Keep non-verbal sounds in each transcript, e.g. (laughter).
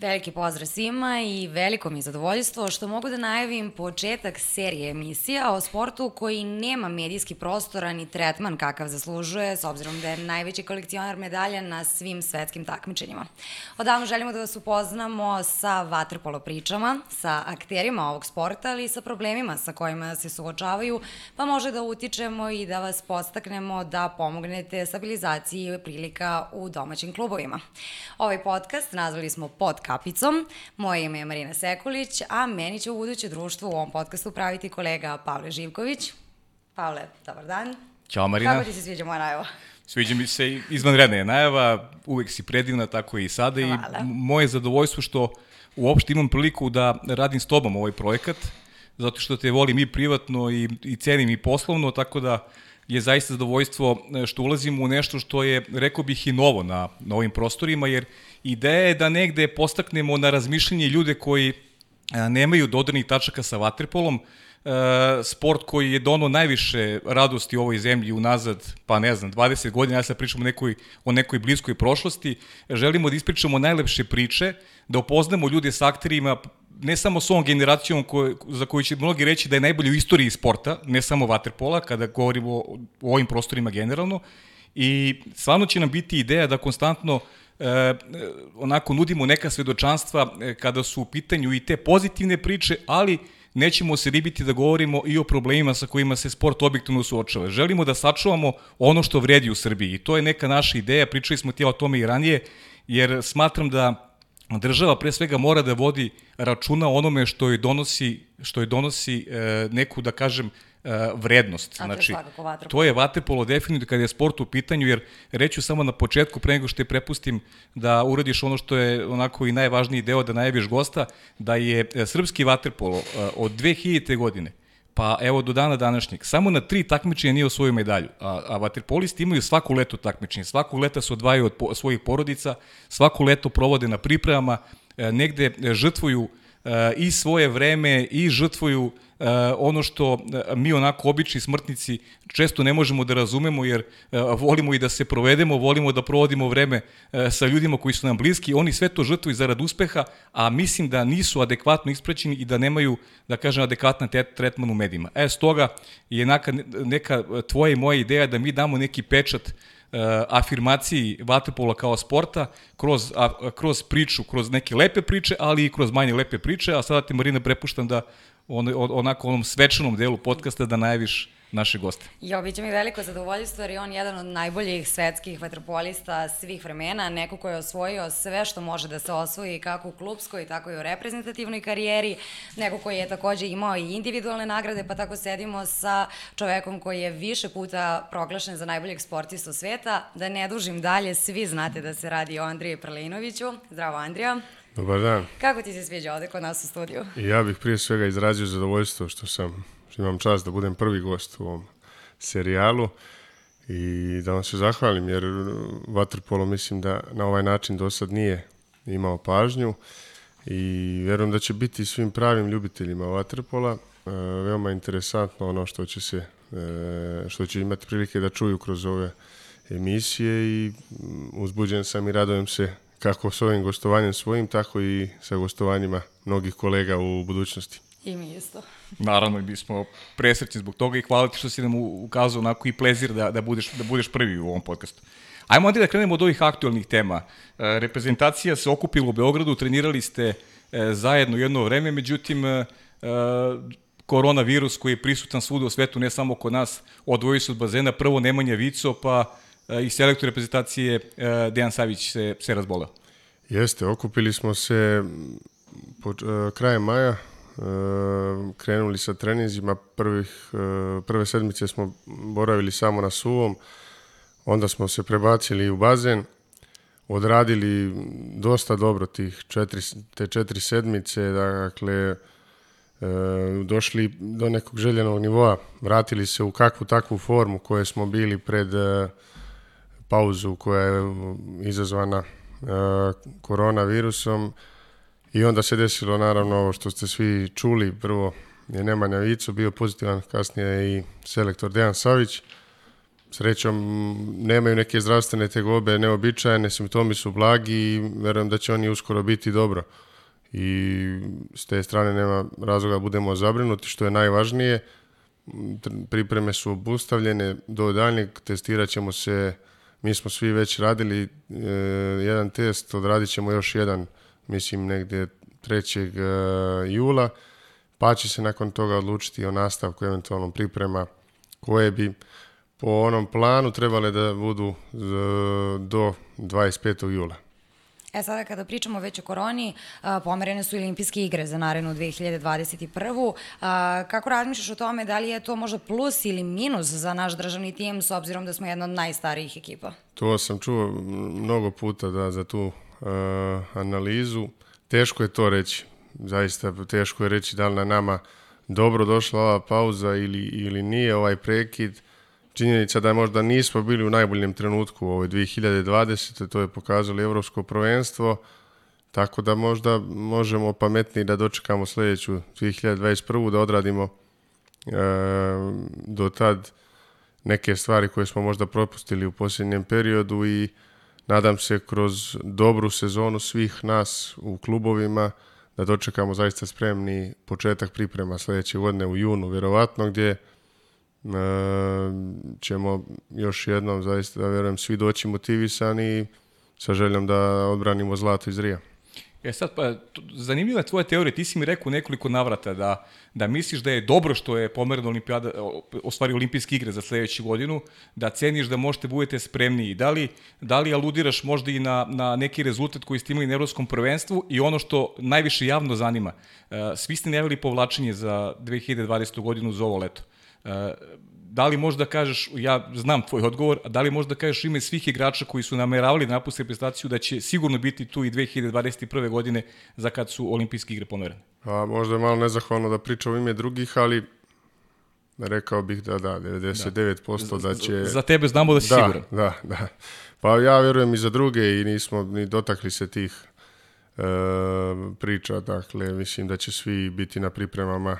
Veliki pozdrav svima i veliko mi je zadovoljstvo što mogu da najavim početak serije emisija o sportu koji nema medijski prostor ni tretman kakav zaslužuje s obzirom da je najveći kolekcionar medalja na svim svetskim takmičenjima. Odavno želimo da vas upoznamo sa vaterpolo pričama, sa akterima ovog sporta, ali i sa problemima sa kojima se suočavaju, pa može da utičemo i da vas postaknemo da pomognete stabilizaciji prilika u domaćim klubovima. Ovaj podcast nazvali smo Podcast kapicom. Moje ime je Marina Sekulić, a meni će u buduće društvu u ovom podcastu praviti kolega Pavle Živković. Pavle, dobar dan. Ćao Marina. Kako ti se sviđa moja najava? Sviđa mi se izvanredna je najava, uvek si predivna, tako je i sada Hvala. i moje zadovoljstvo što uopšte imam priliku da radim s tobom ovaj projekat, zato što te volim i privatno i, i cenim i poslovno, tako da je zaista zadovoljstvo e, što ulazimo u nešto što je, rekao bih, i novo na, na ovim prostorima, jer ideja je da negde postaknemo na razmišljenje ljude koji e, nemaju dodanih tačaka sa vaterpolom, e, sport koji je dono najviše radosti ovoj zemlji unazad, pa ne znam, 20 godina, ja sad pričam o nekoj, o nekoj bliskoj prošlosti, želimo da ispričamo najlepše priče, da upoznamo ljude sa akterima, ne samo s ovom generacijom koje, za koju će mnogi reći da je najbolji u istoriji sporta, ne samo Waterpola, kada govorimo o, o ovim prostorima generalno, i stvarno će nam biti ideja da konstantno e, e onako nudimo neka svedočanstva e, kada su u pitanju i te pozitivne priče, ali nećemo se ribiti da govorimo i o problemima sa kojima se sport objektivno suočava. Želimo da sačuvamo ono što vredi u Srbiji i to je neka naša ideja, pričali smo ti o tome i ranije, jer smatram da država pre svega mora da vodi računa onome što je donosi, što je donosi e, neku, da kažem, e, vrednost. A znači, to je vaterpolo definitivno kada je sport u pitanju, jer reću samo na početku, pre nego što je prepustim da uradiš ono što je onako i najvažniji deo, da najaviš gosta, da je e, srpski vaterpolo e, od 2000. godine pa evo do dana današnjeg, samo na tri takmičenja nije osvojio medalju. A, a vaterpolisti imaju svaku leto takmičenje, svako leta se odvajaju od po, svojih porodica, svaku leto provode na pripremama, e, negde e, žrtvuju i svoje vreme i žrtvuju e, ono što e, mi onako obični smrtnici često ne možemo da razumemo jer e, volimo i da se provedemo, volimo da provodimo vreme sa ljudima koji su nam bliski, oni sve to žrtvuju zarad uspeha, a mislim da nisu adekvatno ispraćeni i da nemaju, da kažem, adekvatan tretman u medijima. E, stoga je neka, neka tvoja i moja ideja da mi damo neki pečat uh, Eh, afirmaciji vaterpola kao sporta kroz, a, kroz priču, kroz neke lepe priče, ali i kroz manje lepe priče, a sada ti Marina prepuštam da on, onako onom svečanom delu podcasta da najaviš naše goste. Jo, biće mi veliko zadovoljstvo jer je on jedan od najboljih svetskih vaterpolista svih vremena, neko ko je osvojio sve što može da se osvoji kako u klubskoj, tako i u reprezentativnoj karijeri, neko koji je takođe imao i individualne nagrade, pa tako sedimo sa čovekom koji je više puta proglašen za najboljeg sportistu sveta. Da ne dužim dalje, svi znate da se radi o Andriji Prlinoviću. Zdravo Andrija. Dobar dan. Kako ti se sviđa ovde kod nas u studiju? Ja bih prije svega izrazio zadovoljstvo što sam što imam čast da budem prvi gost u ovom serijalu i da vam se zahvalim jer Vatrpolo mislim da na ovaj način do sad nije imao pažnju i vjerujem da će biti svim pravim ljubiteljima Vatrpola e, veoma interesantno ono što će se e, što će imati prilike da čuju kroz ove emisije i mm, uzbuđen sam i radojem se kako s ovim gostovanjem svojim, tako i sa gostovanjima mnogih kolega u budućnosti. I mi isto. Naravno, i mi smo presrećni zbog toga i hvala ti što si nam ukazao onako i plezir da, da, budeš, da budeš prvi u ovom podcastu. Ajmo onda da krenemo od ovih aktualnih tema. E, reprezentacija se okupila u Beogradu, trenirali ste e, zajedno jedno vreme, međutim, e, koronavirus koji je prisutan svuda u svetu, ne samo kod nas, odvoji se od bazena, prvo Nemanja Vico, pa i selektor reprezentacije Dejan Savić se, se razbolao. Jeste, okupili smo se po, krajem maja, Ehm, krenuli sa treninzima. Prvih, eh, prve sedmice smo boravili samo na suvom, onda smo se prebacili u bazen, odradili dosta dobro tih četiri, te četiri sedmice, dakle, eh, došli do nekog željenog nivoa, vratili se u kakvu takvu formu koje smo bili pred eh, pauzu koja je izazvana koronavirusom, I onda se desilo naravno ovo što ste svi čuli, prvo je Nemanja Vico bio pozitivan, kasnije i selektor Dejan Savić. Srećom, nemaju neke zdravstvene tegobe, neobičajene, simptomi su blagi i verujem da će oni uskoro biti dobro. I s te strane nema razloga da budemo zabrinuti, što je najvažnije. Pripreme su obustavljene do daljnjeg, testirat ćemo se, mi smo svi već radili e, jedan test, odradit ćemo još jedan mislim negde 3. E, jula, pa će se nakon toga odlučiti o nastavku eventualnom priprema koje bi po onom planu trebale da budu e, do 25. jula. E sada kada pričamo već o koroni, e, pomerene su i olimpijske igre za narednu 2021. Kako razmišljaš o tome, da li je to možda plus ili minus za naš državni tim s obzirom da smo jedna od najstarijih ekipa? To sam čuo mnogo puta da za tu Eh, analizu. Teško je to reći, zaista teško je reći da li na nama dobro došla ova pauza ili, ili nije ovaj prekid. Činjenica da možda nismo bili u najboljem trenutku ove ovoj 2020. to je pokazalo Evropsko prvenstvo, tako da možda možemo pametni da dočekamo sledeću 2021. da odradimo e, do tad neke stvari koje smo možda propustili u posljednjem periodu i nadam se kroz dobru sezonu svih nas u klubovima da dočekamo zaista spremni početak priprema sledeće godine u junu verovatno gdje Uh, ćemo još jednom zaista, da verujem svi doći motivisani sa željom da odbranimo zlato iz Rija. E sad, pa, zanimljiva je tvoja teorija, ti si mi rekao nekoliko navrata da, da misliš da je dobro što je pomerena olimpijada, o olimpijske igre za sledeću godinu, da ceniš da možete da budete spremniji. Da li, da li aludiraš možda i na, na neki rezultat koji ste imali na evropskom prvenstvu i ono što najviše javno zanima, e, svi ste najavili povlačenje za 2020. godinu za ovo leto. E, da li možda kažeš, ja znam tvoj odgovor, a da li možda kažeš ime svih igrača koji su nameravali da napuste reprezentaciju da će sigurno biti tu i 2021. godine za kad su olimpijske igre pomerane? A, pa, možda je malo nezahvalno da pričam ime drugih, ali rekao bih da da, 99% da, da će... Za tebe znamo da si da, siguran. Da, da. Pa ja verujem i za druge i nismo ni dotakli se tih e, priča, dakle mislim da će svi biti na pripremama uh,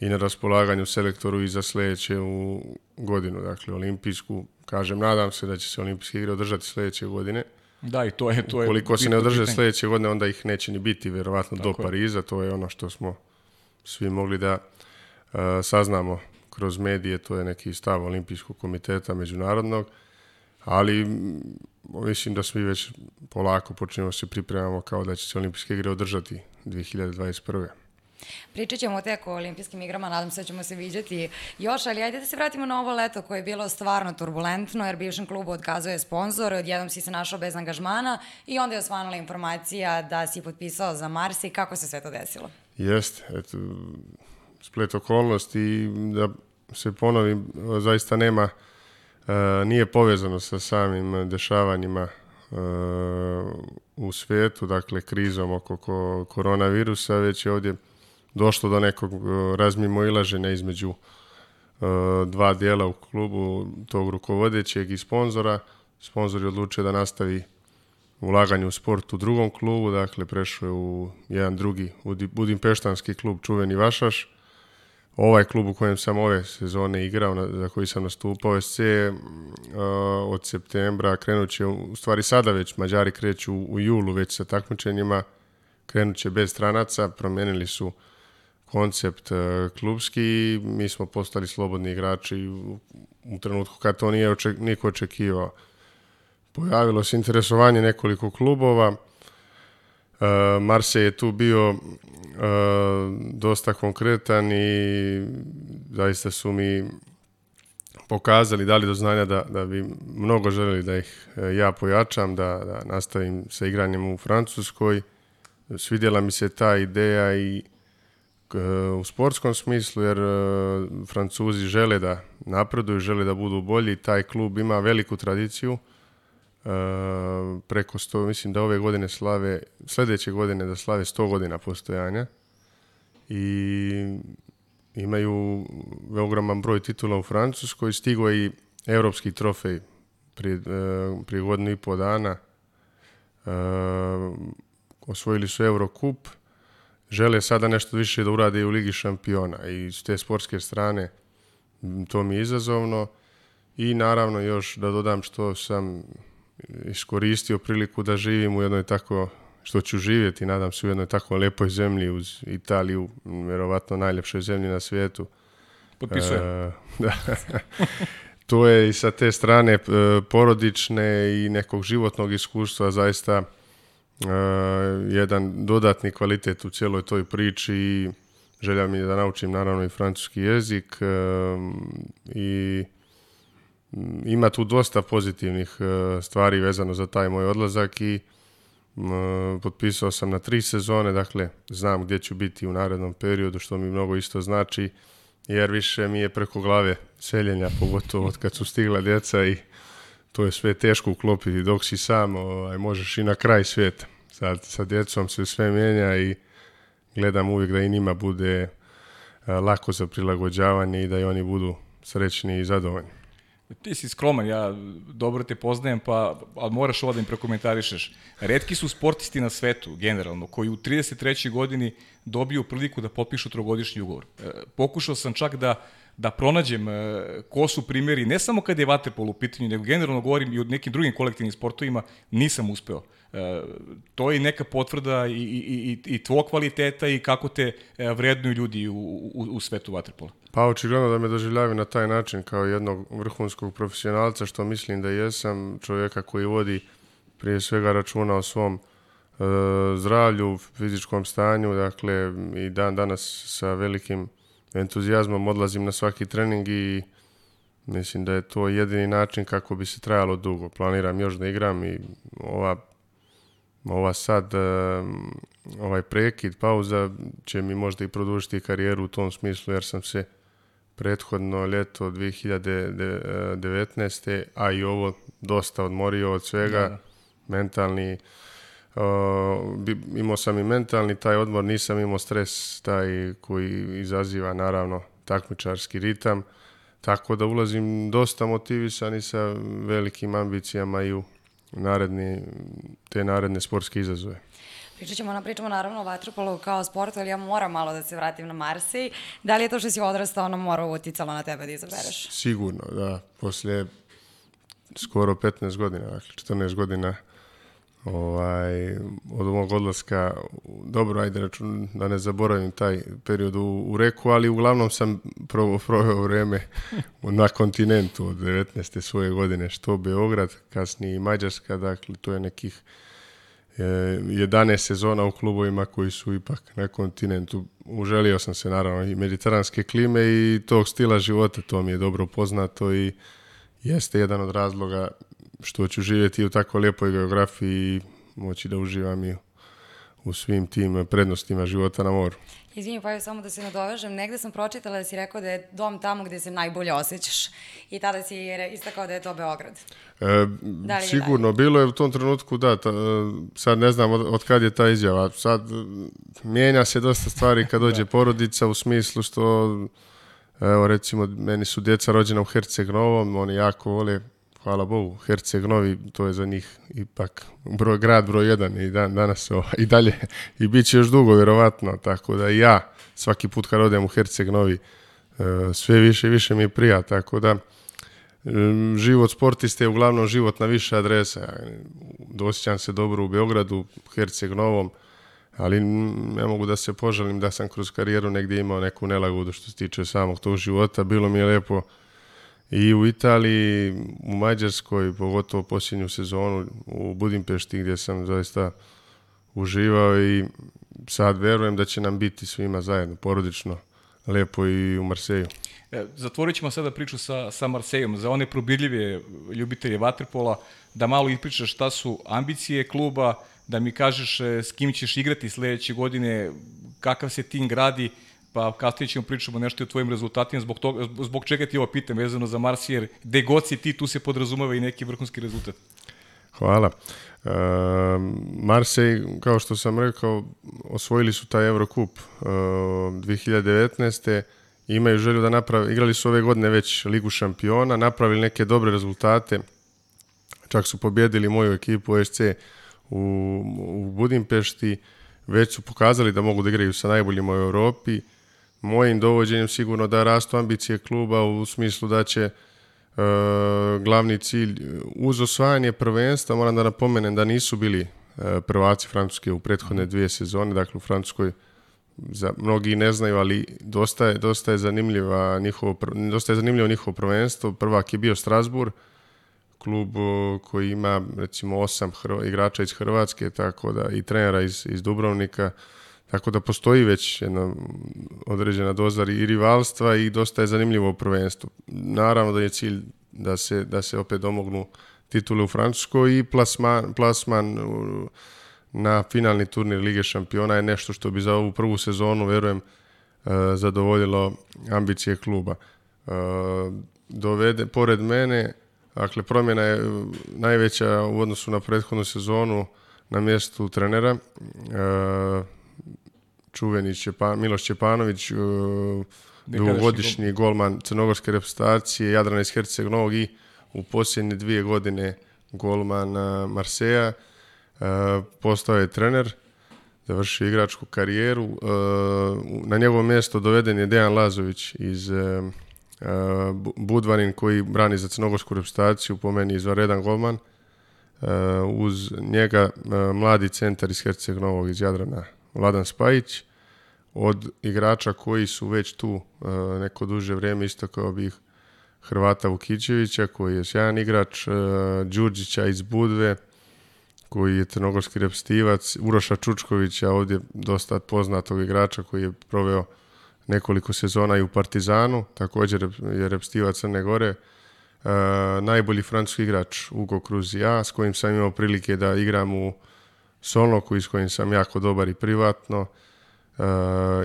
i na raspolaganju selektoru i za sledeće u godinu, dakle olimpijsku. Kažem, nadam se da će se olimpijske igre održati sledeće godine. Da, i to je... To je Koliko se ne održe pitanje. sljedeće godine, onda ih neće ni biti, verovatno, Tako do Pariza. To je ono što smo svi mogli da uh, saznamo kroz medije, to je neki stav Olimpijskog komiteta međunarodnog, ali mislim da svi već polako počinjemo da se pripremamo kao da će se olimpijske igre održati 2021. Pričat ćemo tek o olimpijskim igrama, nadam se da ćemo se vidjeti još, ali ajde da se vratimo na ovo leto koje je bilo stvarno turbulentno, jer bivšem klubu odkazuje sponzor, odjednom si se našao bez angažmana i onda je osvanula informacija da si potpisao za Marsi. Kako se sve to desilo? Jeste, eto, splet okolnosti, da se ponovim, zaista nema, e, nije povezano sa samim dešavanjima e, u svetu, dakle krizom oko koronavirusa, već je ovdje došlo do nekog e, razmimo ilaženja između e, dva dijela u klubu, tog rukovodećeg i sponzora. Sponzor je odlučio da nastavi ulaganje u sport u drugom klubu, dakle prešao je u jedan drugi, u Budimpeštanski klub, čuveni Vašaš. Ovaj klub u kojem sam ove sezone igrao, za koji sam nastupao SC, e, od septembra krenut će, u stvari sada već, Mađari kreću u julu već sa takmičenjima, krenut će bez stranaca, promenili su koncept e, klubski mi smo postali slobodni igrači u trenutku kad to nije oček, niko očekivao. Pojavilo se interesovanje nekoliko klubova, Uh, Marse je tu bio uh, dosta konkretan i zaista su mi pokazali, dali do znanja da, da bi mnogo želeli da ih ja pojačam, da, da nastavim sa igranjem u Francuskoj. Svidjela mi se ta ideja i E, u sportskom smislu jer e, Francuzi žele da napreduju, žele da budu bolji. Taj klub ima veliku tradiciju. E, preko sto, mislim da ove godine slave, sledeće godine da slave 100 godina postojanja. I imaju ogroman broj titula u Francuskoj. Stigo je i evropski trofej prije, prije godinu i pol dana. Osvojili su Eurocup žele sada nešto više da urade u Ligi šampiona i s te sportske strane to mi je izazovno i naravno još da dodam što sam iskoristio priliku da živim u jednoj tako što ću živjeti, nadam se, u jednoj tako lepoj zemlji uz Italiju, vjerovatno najljepšoj zemlji na svijetu. Potpisujem. E, (laughs) da. to je i sa te strane e, porodične i nekog životnog iskustva zaista uh, jedan dodatni kvalitet u cijeloj toj priči i želja mi je da naučim naravno i francuski jezik uh, i ima tu dosta pozitivnih uh, stvari vezano za taj moj odlazak i potpisao sam na tri sezone, dakle znam gdje ću biti u narednom periodu što mi mnogo isto znači jer više mi je preko glave seljenja, pogotovo od kad su stigla djeca i to je sve teško uklopiti dok si sam, ovaj, možeš i na kraj svijeta. Sad sa djecom se sve mijenja i gledam uvijek da i njima bude eh, lako za prilagođavanje i da i oni budu srećni i zadovoljni. Ti si skroman, ja dobro te poznajem, pa ali moraš ovo da im prokomentarišeš. Redki su sportisti na svetu, generalno, koji u 33. godini dobiju priliku da potpišu trogodišnji ugovor. Eh, pokušao sam čak da da pronađem e, ko su primjeri, ne samo kad je vaterpolo u pitanju, nego generalno govorim i o nekim drugim kolektivnim sportovima, nisam uspeo. E, to je neka potvrda i, i, i, i tvoj kvaliteta i kako te e, vrednuju ljudi u, u, u svetu vaterpola. Pa očigledno da me doživljavaju na taj način kao jednog vrhunskog profesionalca, što mislim da jesam, čovjeka koji vodi prije svega računa o svom zdravlju, fizičkom stanju, dakle i dan danas sa velikim entuzijazmom odlazim na svaki trening i mislim da je to jedini način kako bi se trajalo dugo. Planiram još da igram i ova, ova sad, ovaj prekid, pauza će mi možda i produžiti karijeru u tom smislu jer sam se prethodno ljeto 2019. a i ovo dosta odmorio od svega, ja. Da, da. mentalni Uh, imao sam i mentalni taj odmor, nisam imao stres taj koji izaziva naravno takmičarski ritam. Tako da ulazim dosta motivisan i sa velikim ambicijama i u naredni, te naredne sportske izazove. Pričat ćemo, pričamo naravno o vaterpolu kao sport, ali ja moram malo da se vratim na Marsej. Da li je to što si odrastao, ono mora uticalo na tebe da izabereš? Sigurno, da. Poslije skoro 15 godina, dakle 14 godina ovaj, od ovog odlaska, dobro, ajde račun, da ne zaboravim taj period u, u reku, ali uglavnom sam provo, proveo vreme (laughs) na kontinentu od 19. svoje godine, što Beograd, kasnije i Mađarska, dakle, to je nekih 11 e, sezona u klubovima koji su ipak na kontinentu. Uželio sam se naravno i mediteranske klime i tog stila života, to mi je dobro poznato i jeste jedan od razloga što ću živjeti u tako lijepoj geografiji i moći da uživam i u svim tim prednostima života na moru. Izvini, pa samo da se nadovežem. Negde sam pročitala da si rekao da je dom tamo gde se najbolje osjećaš i tada si istakao da je to Beograd. E, da sigurno, dalje? bilo je u tom trenutku, da, ta, sad ne znam od, od kad je ta izjava. Sad mijenja se dosta stvari kad (laughs) dođe da. porodica u smislu što, evo recimo, meni su djeca rođena u Herceg Novom, oni jako vole hvala Bogu, Herceg Novi, to je za njih ipak broj, grad broj jedan i dan, danas ovaj, i dalje i bit će još dugo vjerovatno, tako da ja svaki put kad odem u Herceg Novi e, sve više i više mi prija, tako da život sportiste je uglavnom život na više adresa. Dosjećam se dobro u Beogradu, Herceg Novom, ali ne mogu da se požalim da sam kroz karijeru negdje imao neku nelagodu što se tiče samog tog života. Bilo mi je lepo i u Italiji, u Mađarskoj, pogotovo posljednju sezonu u Budimpešti gdje sam zaista uživao i sad verujem da će nam biti svima zajedno, porodično, lepo i u Marseju. E, zatvorit ćemo sada priču sa, sa Marsejom. Za one probirljive ljubitelje Vaterpola, da malo ispričaš šta su ambicije kluba, da mi kažeš e, s kim ćeš igrati sledeće godine, kakav se tim gradi, pa kasnije ćemo pričamo nešto o tvojim rezultatima, zbog, toga, zbog čega ti ovo pitam vezano za Mars, jer gde god si ti, tu se podrazumeva i neki vrhunski rezultat. Hvala. E, Marsej, kao što sam rekao, osvojili su taj Eurocup e, 2019. Imaju želju da naprave, igrali su ove godine već Ligu šampiona, napravili neke dobre rezultate, čak su pobjedili moju ekipu SC u, u Budimpešti, već su pokazali da mogu da igraju sa najboljima u Europi, mojim dovođenjem sigurno da rastu ambicije kluba u smislu da će Uh, glavni cilj uz osvajanje prvenstva, moram da napomenem da nisu bili uh, prvaci Francuske u prethodne dvije sezone, dakle u Francuskoj za, mnogi ne znaju, ali dosta je, dosta je, zanimljiva njihovo, dosta je zanimljivo njihovo prvenstvo. Prvak je bio Strasbourg, klub e, koji ima recimo osam Hrva, igrača iz Hrvatske tako da, i trenera iz, iz Dubrovnika. Tako da postoji već jedna određena doza i rivalstva i dosta je zanimljivo prvenstvo. Naravno da je cilj da se, da se opet domognu titule u Francuskoj i plasman, plasman na finalni turnir Lige šampiona je nešto što bi za ovu prvu sezonu, verujem, e, zadovoljilo ambicije kluba. E, dovede, pored mene, dakle, promjena je najveća u odnosu na prethodnu sezonu na mjestu trenera. E, čuveni Čepa, Miloš Čepanović, uh, e, dugogodišnji golman crnogorske reprezentacije Jadrana iz Herceg Novog i u posljednje dvije godine golman Marseja. Uh, postao je trener, završio igračku karijeru. E, na njegovo mjesto doveden je Dejan Lazović iz Budvanin koji brani za crnogorsku reprezentaciju, po meni izvanredan golman. uz njega mladi centar iz Herceg Novog iz Jadrana Vladan Spajić, od igrača koji su već tu uh, neko duže vrijeme isto kao bih Hrvata Vukićevića koji je sjajan igrač, uh, Đurđića iz Budve koji je crnogorski repstivac, Uroša Čučkovića ovdje dosta poznatog igrača koji je proveo nekoliko sezona i u Partizanu, također je repstivac Crne Gore, uh, najbolji francuski igrač Ugo Cruz s kojim sam imao prilike da igram u Sonoku iz kojim sam jako dobar i privatno. Uh,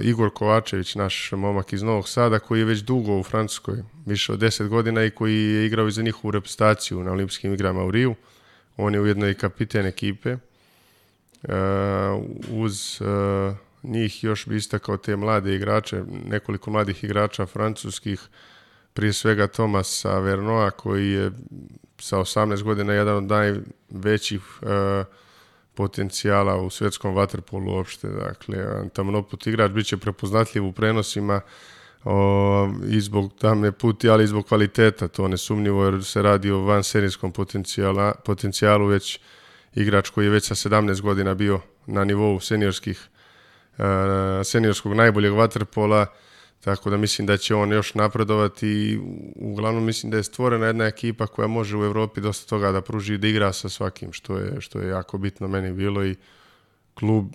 Igor Kovačević, naš momak iz Novog Sada, koji je već dugo u Francuskoj, više od 10 godina i koji je igrao i za njihovu reprezentaciju na olimpijskim igrama u Riju. On je ujedno i kapiten ekipe. Uh, uz uh, njih još bi istakao te mlade igrače, nekoliko mladih igrača francuskih, prije svega Tomasa Vernoa koji je sa 18 godina jedan od najvećih uh, potencijala u svjetskom vaterpolu uopšte. Dakle, tamnoput igrač bit će prepoznatljiv u prenosima o, i zbog tamne puti, ali i zbog kvaliteta. To ne sumnjivo jer se radi o vanserijskom potencijalu već igrač koji je već sa 17 godina bio na nivou seniorskih, e, seniorskog najboljeg vaterpola Tako da mislim da će on još napredovati i uglavnom mislim da je stvorena jedna ekipa koja može u Evropi dosta toga da pruži i da igra sa svakim, što je, što je jako bitno meni bilo i klub,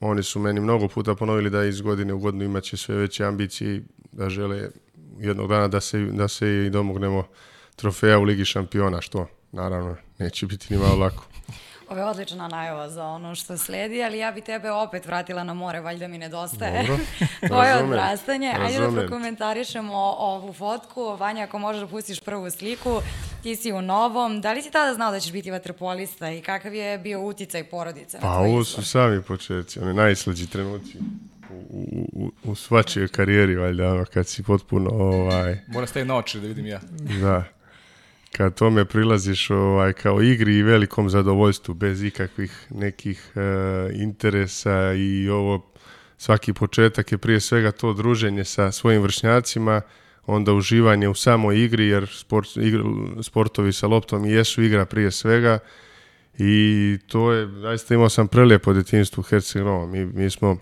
oni su meni mnogo puta ponovili da iz godine u godinu imaće sve veće ambicije da žele jednog dana da se, da se i domognemo trofeja u Ligi šampiona, što naravno neće biti ni malo lako. (laughs) Ovo je odlična najava za ono što sledi, ali ja bi tebe opet vratila na more, valjda mi nedostaje. (laughs) Tvoje razumem, odrastanje. Ajde da prokomentarišemo ovu fotku. Vanja, ako možeš da pustiš prvu sliku, ti si u novom. Da li si tada znao da ćeš biti vaterpolista i kakav je bio uticaj porodice? Pa ovo su sami početci, one najslađi trenuci u, u, u u svačijoj karijeri, valjda, ono, kad si potpuno, ovaj... Mora da staviti na oči da vidim ja. Da kad tome prilaziš ovaj, kao igri i velikom zadovoljstvu bez ikakvih nekih e, interesa i ovo svaki početak je prije svega to druženje sa svojim vršnjacima onda uživanje u samoj igri jer sport, igr, sportovi sa loptom jesu igra prije svega i to je, zaista imao sam prelijepo djetinjstvo u Hercegovom. mi, mi smo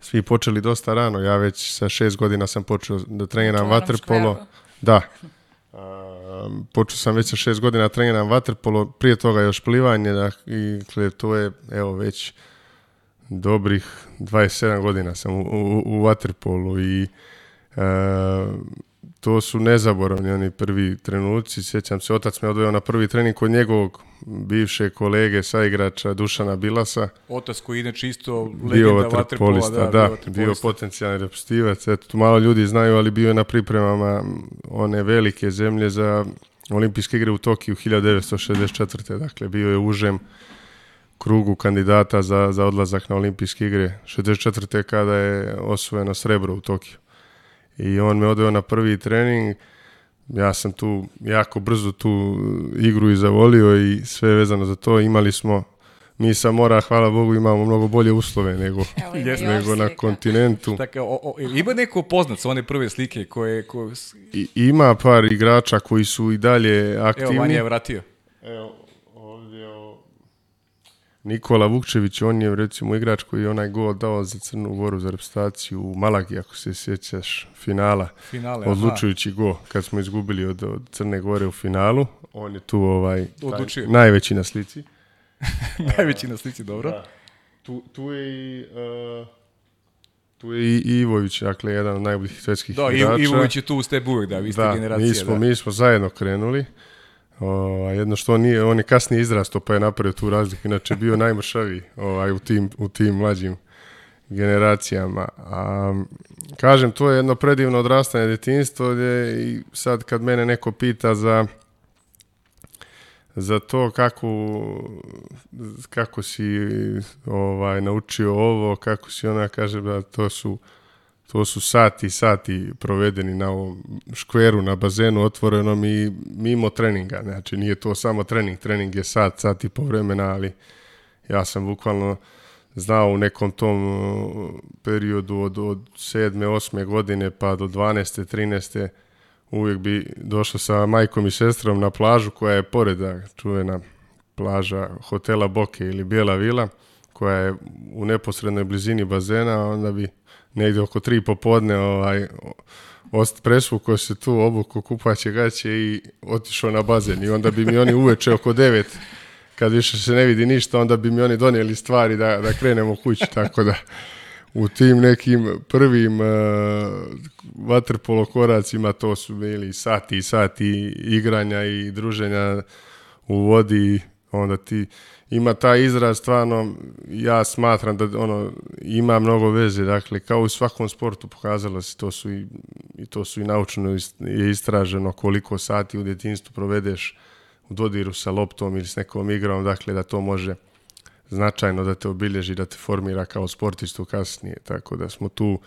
svi počeli dosta rano, ja već sa šest godina sam počeo da treniram vaterpolo. Da, (laughs) Um, počeo sam već sa šest godina da treniram vaterpolo, prije toga još plivanje, dakle to je evo već dobrih 27 godina sam u, u, u vaterpolu i uh, to su nezaboravni oni prvi trenuci, sjećam se, otac me odveo na prvi trening kod njegovog bivše kolege sa igrača Dušana da. Bilasa. Otac koji inače isto legenda vaterpola, da, da bio, bio potencijalni repstivac. Eto, malo ljudi znaju, ali bio je na pripremama one velike zemlje za olimpijske igre u Tokiju 1964. Dakle, bio je užem krugu kandidata za, za odlazak na olimpijske igre 64. kada je osvojeno srebro u Tokiju. I on me odveo na prvi trening, ja sam tu jako brzo tu e, igru i zavolio i sve vezano za to. Imali smo mi sa mora, hvala Bogu, imamo mnogo bolje uslove nego, (laughs) Evo, nego na slika. kontinentu. Dakle, o, o, e, ima neko poznat sa one prve slike koje... koje... I, ima par igrača koji su i dalje aktivni. Evo, Vanja je vratio. Evo, Nikola Vukčević, on je recimo igrač koji je onaj gol dao za Crnu Goru za reprezentaciju u Malagi, ako se sjećaš, finala. Finale, odlučujući gol kad smo izgubili od, od, Crne Gore u finalu. On je tu ovaj taj, najveći na slici. (laughs) najveći na slici, dobro. Da. Tu, tu je i uh, tu je i Ivović, dakle jedan od najboljih svetskih da, igrača. Da, Ivović je tu uz tebe uvijek, da, vi ste da, generacija. Mi smo, da. mi smo zajedno krenuli. O, ovaj, jedno što on, nije, on je kasnije izrasto pa je napravio tu razliku, inače bio najmršavi, ovaj, u, tim, u tim mlađim generacijama. A, kažem, to je jedno predivno odrastanje detinjstvo gdje i sad kad mene neko pita za za to kako, kako si ovaj, naučio ovo, kako si ona, kaže da to su to su sati i sati provedeni na ovom škveru, na bazenu otvorenom i mimo treninga. Znači, nije to samo trening, trening je sat, sat i po vremena, ali ja sam bukvalno znao u nekom tom uh, periodu od, od 7. 8. godine pa do 12. 13. uvijek bi došao sa majkom i sestrom na plažu koja je pored čuvena plaža hotela Boke ili Bijela vila koja je u neposrednoj blizini bazena, onda bi negdje oko tri popodne ovaj, ost, prešvukao se tu obuko kupaće gaće i otišao na bazen i onda bi mi oni uveče oko devet kad više se ne vidi ništa onda bi mi oni donijeli stvari da, da krenemo kući tako da u tim nekim prvim uh, vaterpolo koracima to su bili sati i sati igranja i druženja u vodi onda ti ima taj izraz stvarno ja smatram da ono ima mnogo veze dakle kao u svakom sportu pokazalo se to su i, i to su i naučno je istraženo koliko sati u detinjstvu provedeš u dodiru sa loptom ili s nekom igrom dakle da to može značajno da te obilježi da te formira kao sportistu kasnije tako da smo tu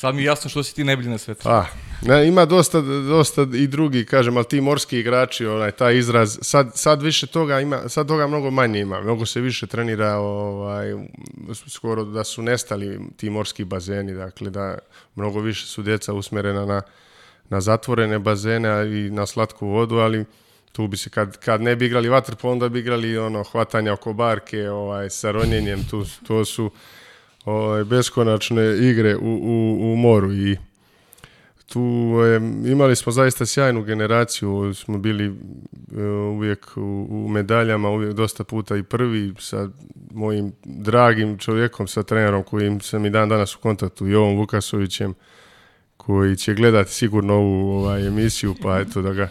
Sad mi je jasno što si ti nebilji na svetu. A, ah, ne, ima dosta, dosta i drugi, kažem, ali ti morski igrači, onaj, taj izraz, sad, sad više toga ima, sad toga mnogo manje ima, mnogo se više trenira, ovaj, skoro da su nestali ti morski bazeni, dakle, da mnogo više su djeca usmerena na, na zatvorene bazene i na slatku vodu, ali tu bi se kad, kad ne bi igrali vaterpolo, onda bi igrali ono hvatanja oko barke, ovaj sa ronjenjem, tu to su ovaj, beskonačne igre u, u, u moru i tu je, ovaj, imali smo zaista sjajnu generaciju, smo bili e, uvijek u, u, medaljama, uvijek dosta puta i prvi sa mojim dragim čovjekom, sa trenerom kojim sam i dan danas u kontaktu, Jovom Vukasovićem, koji će gledati sigurno ovu ovaj, emisiju, pa eto da ga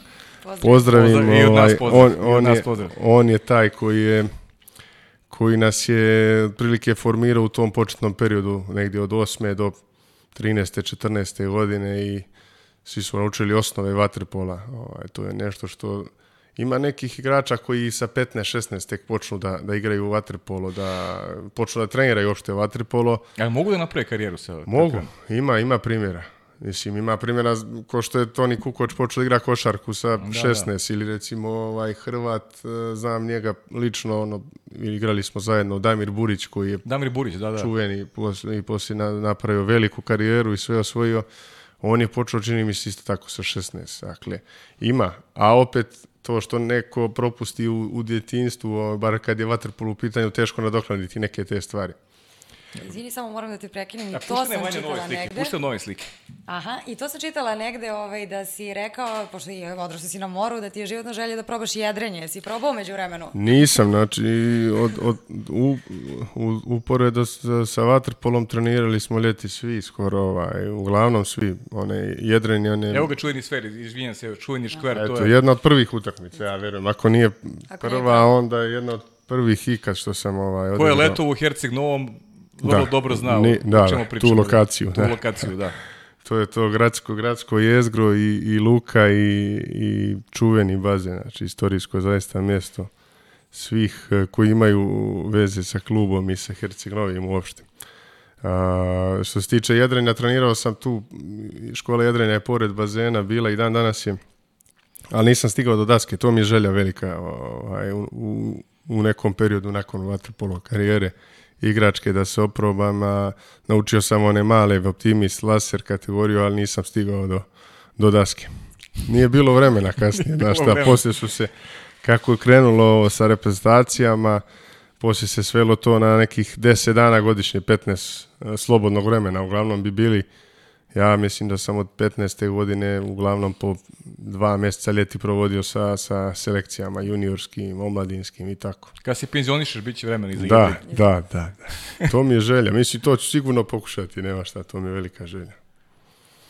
pozdravim. Pozdrav, ovaj, pozdrav, on, on, je, on je taj koji je koji nas je otprilike formirao u tom početnom periodu, negdje od 8. do 13. 14. godine i svi su naučili osnove vaterpola. Ovaj, to je nešto što ima nekih igrača koji sa 15-16 tek počnu da, da igraju vaterpolo, da počnu da treniraju uopšte vaterpolo. A mogu da naprave karijeru sa Mogu, tako? ima, ima primjera. Mislim, ima primjera ko što je Toni Kukoč počeo da igra košarku sa 16 da. da. ili recimo ovaj Hrvat, e, znam njega lično, ono, igrali smo zajedno, Damir Burić koji je Damir Burić, da, da. čuveni i poslije napravio veliku karijeru i sve osvojio. On je počeo, čini mi se, isto tako sa 16. Dakle, ima. A opet, to što neko propusti u, u djetinstvu, ovaj, bar kad je vaterpol u pitanju, teško nadoknaditi neke te stvari. Izvini, samo moram da te prekinem, i to sam čitala nove slike, negde. Puštam nove slike. Aha, i to sam čitala negde ovaj, da si rekao, pošto je odrašao si na moru, da ti je životna želja da probaš jedrenje. Si probao među vremenu? Nisam, znači, od, od, u, u, uporedo sa, sa vaterpolom trenirali smo ljeti svi, skoro ovaj, uglavnom svi, one jedrenje, one... Evo ga čuveni sfer, izvinjam se, čuveni škver, Eto, to je... Eto, jedna od prvih utakmica, ja verujem, ako nije ako prva, nije onda je jedna od prvih ikad što sam ovaj... Ko je letovo u Herceg Novom, vrlo da. dobro znao ne, da, o da, čemu pričamo. Tu lokaciju. Tu lokaciju, da. (laughs) To je to gradsko, gradsko jezgro i, i luka i, i čuveni bazen, znači istorijsko zaista mjesto svih e, koji imaju veze sa klubom i sa Hercegnovim uopšte. A, što se tiče jedrenja, trenirao sam tu, škola jedrenja je pored bazena bila i dan danas je, ali nisam stigao do daske, to mi je želja velika ovaj, u, u nekom periodu nakon vaterpolo karijere igračke da se oprobam, a naučio sam one male Optimist, Laser kategoriju, ali nisam stigao do, do daske. Nije bilo vremena kasnije, (laughs) znaš šta, poslije su se, kako je krenulo ovo sa reprezentacijama, poslije se svelo to na nekih 10 dana godišnje, 15 slobodnog vremena, uglavnom bi bili Ja mislim da sam od 15. godine uglavnom po dva mjeseca ljeti provodio sa, sa selekcijama juniorskim, omladinskim i tako. Kad se penzionišeš, bit će vremena za da, da, da, da, To mi je želja. Mislim, to ću sigurno pokušati, nema šta, to mi je velika želja.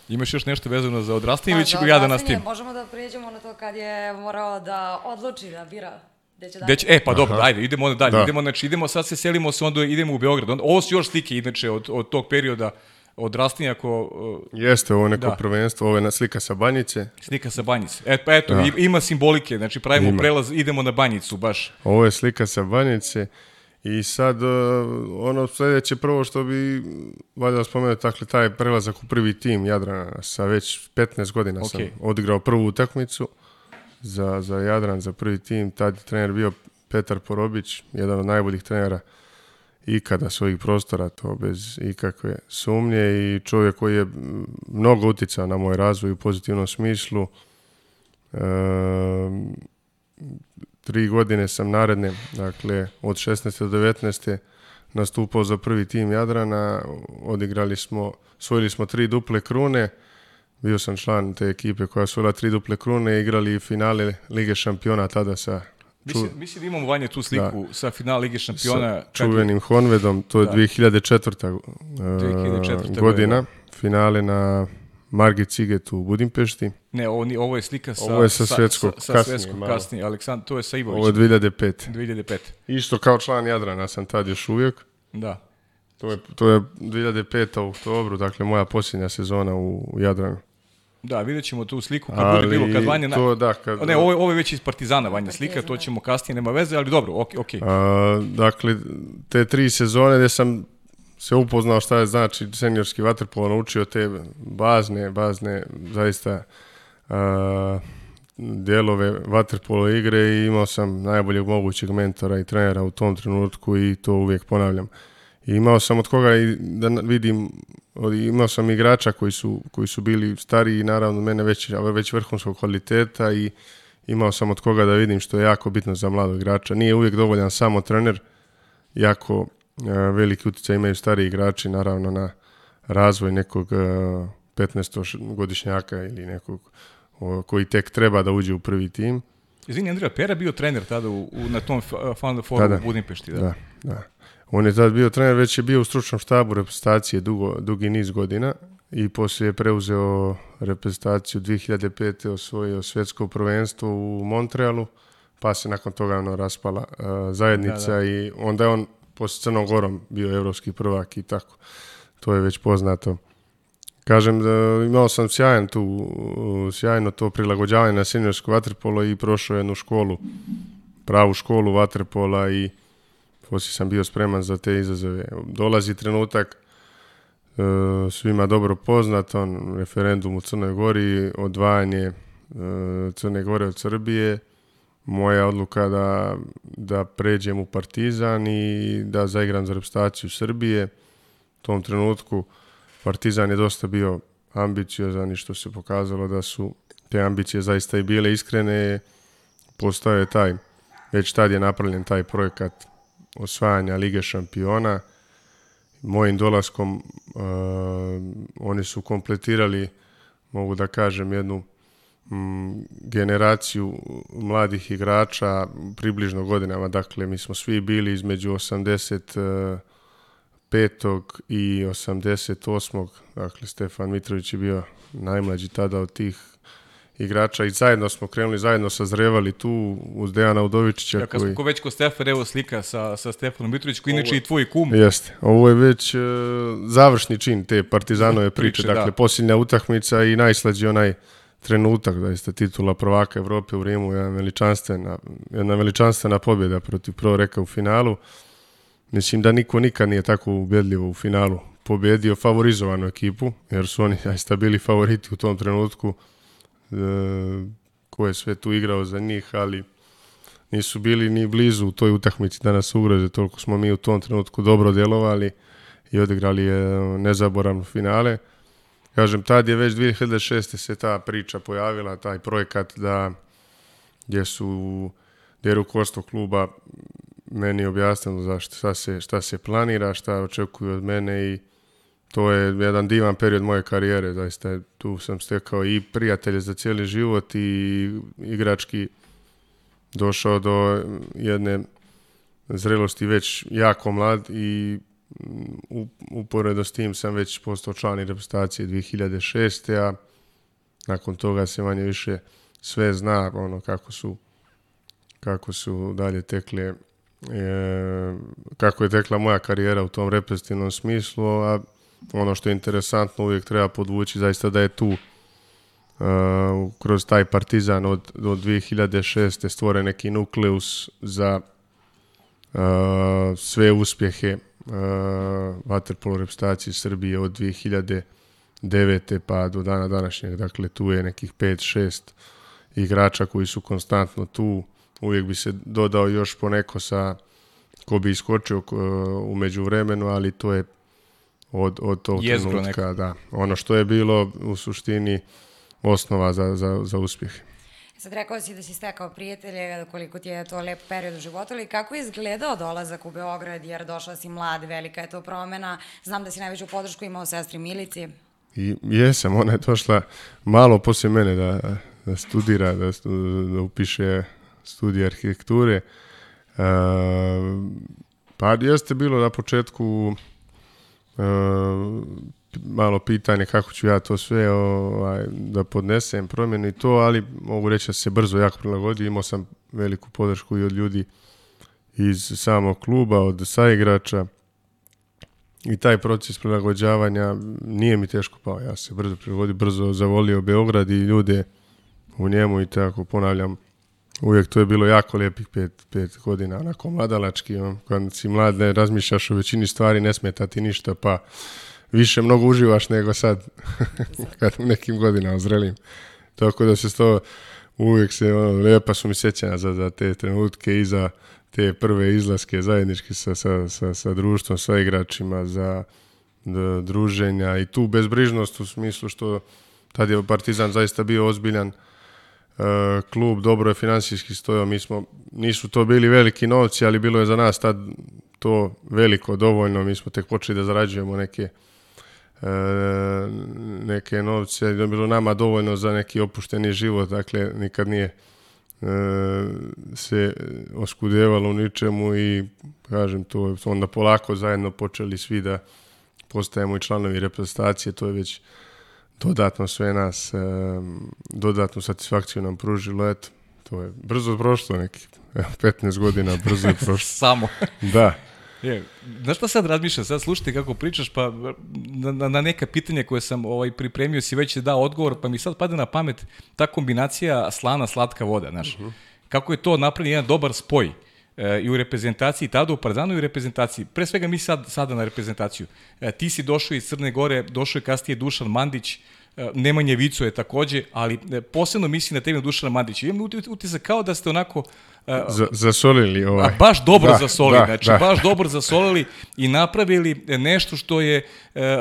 Imaš još nešto vezano za odrastanje pa ili ćemo ja da nas tim? Možemo da prijeđemo na to kad je morao da odluči da bira Gde će Deć, e, pa Aha. dobro, ajde, idemo onda dalje. Da. Idemo, znači, idemo, sad se selimo se, onda idemo u Beograd. Onda, ovo su još slike, inače, od, od tog perioda odrastanje ako... E, Jeste, ovo neko da. prvenstvo, ovo je na slika sa banjice. Slika sa banjice. E, pa eto, da. ima simbolike, znači pravimo ima. prelaz, idemo na banjicu baš. Ovo je slika sa banjice i sad e, ono sledeće prvo što bi valjda spomenuti, takle, taj prelazak u prvi tim Jadrana sa već 15 godina okay. sam odigrao prvu utakmicu za, za Jadran, za prvi tim, tad trener bio Petar Porobić, jedan od najboljih trenera uh, ikada svojih prostora, to bez ikakve sumnje i čovjek koji je mnogo uticao na moj razvoj u pozitivnom smislu. E, tri godine sam naredne, dakle od 16. do 19. nastupao za prvi tim Jadrana, odigrali smo, svojili smo tri duple krune, bio sam član te ekipe koja je svojila tri duple krune, igrali finale Lige šampiona tada sa Mislim, mislim da imamo vanje tu sliku da. sa finala Lige šampiona. Sa čuvenim je... Honvedom, to je da. 2004. Uh, 2004. godina, finale na Marge Cigetu u Budimpešti. Ne, ovo, ovo je slika sa, ovo je sa svetskog, sa, sa kasnije, svetskog malo. kasnije. Aleksandar, to je sa Ivovićem. Ovo je 2005. 2005. Isto kao član Jadrana sam tad još uvijek. Da. To je, to je 2005. u oktobru, dakle moja posljednja sezona u, u Jadranu. Da, vidjet ćemo tu sliku kad ali bude bilo, kad Vanja... To, da, kad... Ne, ovo, ovo je već iz Partizana Vanja slika, to ćemo kasnije, nema veze, ali dobro, ok. okay. A, dakle, te tri sezone gde sam se upoznao šta je znači seniorski vaterpolo, naučio te bazne, bazne, zaista a, delove vaterpolo igre i imao sam najboljeg mogućeg mentora i trenera u tom trenutku i to uvijek ponavljam. Uh, imao sam od koga i da vidim, imao sam igrača koji su, koji su bili stari i naravno mene već, već vrhunskog kvaliteta i imao sam od koga da vidim što je jako bitno za mladog igrača. Nije uvijek dovoljan samo trener, jako e, veliki utjecaj imaju stari igrači naravno na razvoj nekog 15-godišnjaka e, ili nekog koji tek treba da uđe u prvi tim. Izvini, Andrija, Pera bio trener tada u, u na tom Final da, Fouru u da. Budimpešti, da? Da, da. On je tad bio trener, već je bio u stručnom štabu reprezentacije dugo, dugi niz godina i posle je preuzeo reprezentaciju 2005. osvojio svetsko prvenstvo u Montrealu, pa se nakon toga ono raspala uh, zajednica da, da. i onda je on posle Crnom Gorom bio evropski prvak i tako. To je već poznato. Kažem, da imao sam sjajan tu, sjajno to prilagođavanje na seniorsku vaterpolo i prošao jednu školu, pravu školu vaterpola i Kosi sam bio spreman za te izazove. Dolazi trenutak e, svima dobro poznat, on referendum u Crnoj Gori, odvajanje e, Crne Gore od Srbije, moja odluka da, da pređem u Partizan i da zaigram za repstaciju Srbije. U tom trenutku Partizan je dosta bio ambiciozan i što se pokazalo da su te ambicije zaista i bile iskrene, postao je taj, već tad je napravljen taj projekat osvajanja Lige šampiona. Mojim dolaskom uh, oni su kompletirali, mogu da kažem, jednu um, generaciju mladih igrača približno godinama. Dakle, mi smo svi bili između 80 petog i 88. Dakle, Stefan Mitrović je bio najmlađi tada od tih igrača i zajedno smo krenuli, zajedno sazrevali tu uz Dejana Udovičića. Ja, kad koji... smo već ko Stefan, evo slika sa, sa Stefanom Mitrović, koji inače i tvoj kum. Jeste, ovo je već e, završni čin te Partizanove priče, priče da. dakle, da. posljednja utakmica i najslađi onaj trenutak, da jeste titula prvaka Evrope u Rimu, jedna veličanstvena, jedna veličanstvena pobjeda protiv Proreka u finalu. Mislim da niko nikad nije tako ubedljivo u finalu pobedio favorizovanu ekipu, jer su oni zaista bili favoriti u tom trenutku E, ko je sve tu igrao za njih, ali nisu bili ni blizu u toj utakmici danas ugroze, toliko smo mi u tom trenutku dobro delovali i odigrali je e, nezaboravno finale. Kažem, tad je već 2006. se ta priča pojavila, taj projekat da gdje su gdje je kluba meni objasnilo zašto, šta se, šta se planira, šta očekuju od mene i to je jedan divan period moje karijere, zaista tu sam stekao i prijatelje za cijeli život i igrački došao do jedne zrelosti već jako mlad i mm, uporedo s tim sam već postao član reprezentacije 2006. a nakon toga se manje više sve zna ono kako su kako su dalje tekle e, kako je tekla moja karijera u tom reprezentativnom smislu a ono što je interesantno uvijek treba podvući zaista da je tu uh, kroz taj Partizan od, od 2006. stvoren neki nukleus za uh, sve uspjehe uh, vaterpolo repstacije Srbije od 2009. pa do dana današnjeg. Dakle, tu je nekih 5-6 igrača koji su konstantno tu. Uvijek bi se dodao još poneko sa ko bi iskočio uh, umeđu vremenu, ali to je od, od tog Jezgro trenutka. Neko. Da. Ono što je bilo u suštini osnova za, za, za uspjeh. E sad rekao si da si stekao prijatelje, koliko ti je to lep period u životu, ali kako je izgledao dolazak u Beograd, jer došla si mlad, velika je to promena. Znam da si najveću podršku imao sestri Milici. I jesam, ona je došla malo posle mene da, da studira, da, da upiše studije arhitekture. Uh, pa jeste bilo na početku Ehm, malo pitanje kako ću ja to sve ovaj, da podnesem promjenu i to, ali mogu reći da se brzo jako prilagodio, imao sam veliku podršku i od ljudi iz samog kluba, od saigrača i taj proces prilagođavanja nije mi teško pao, ja se brzo prilagodio, brzo zavolio Beograd i ljude u njemu i tako ponavljam Uvijek to je bilo jako lijepih pet, pet godina, onako mladalački, kad si mlad ne razmišljaš o većini stvari, ne smeta ti ništa, pa više mnogo uživaš nego sad, (laughs) kad u nekim godinama ozrelim. Tako da se to, uvijek se, ono, lijepa su mi sjećanja za, za te trenutke i za te prve izlaske zajednički sa, sa, sa, sa društvom, sa igračima, za da, druženja i tu bezbrižnost u smislu što tad je Partizan zaista bio ozbiljan Eh, klub dobro je finansijski stojao, mi smo, nisu to bili veliki novci, ali bilo je za nas tad to veliko dovoljno, mi smo tek počeli da zarađujemo neke eh, neke novce, da je bilo nama dovoljno za neki opušteni život, dakle nikad nije eh, se oskudevalo u ničemu i kažem to onda polako zajedno počeli svi da postajemo i članovi reprezentacije, to je već dodatno sve nas, dodatnu satisfakciju nam pružilo, eto, to je brzo prošlo neki, 15 godina brzo je (laughs) prošlo. Samo. Da. Je, znaš šta sad razmišljam? Sad slušajte kako pričaš, pa na, na na neka pitanja koje sam ovaj, pripremio si već dao odgovor, pa mi sad pada na pamet ta kombinacija slana, slatka voda, znaš. Uh mhm. -huh. Kako je to napravljen jedan dobar spoj. Uh, e, i u reprezentaciji tada u Partizanu i u reprezentaciji. Pre svega mi sad, sada na reprezentaciju. E, ti si došao iz Crne Gore, došao je kasnije Dušan Mandić, e, Nemanje Vico je takođe, ali e, posebno mislim na tebe Dušana Mandića. Imam utisak kao da ste onako za, zasolili ovaj. A baš dobro da, zasolili, da, znači da. baš dobro zasolili i napravili nešto što je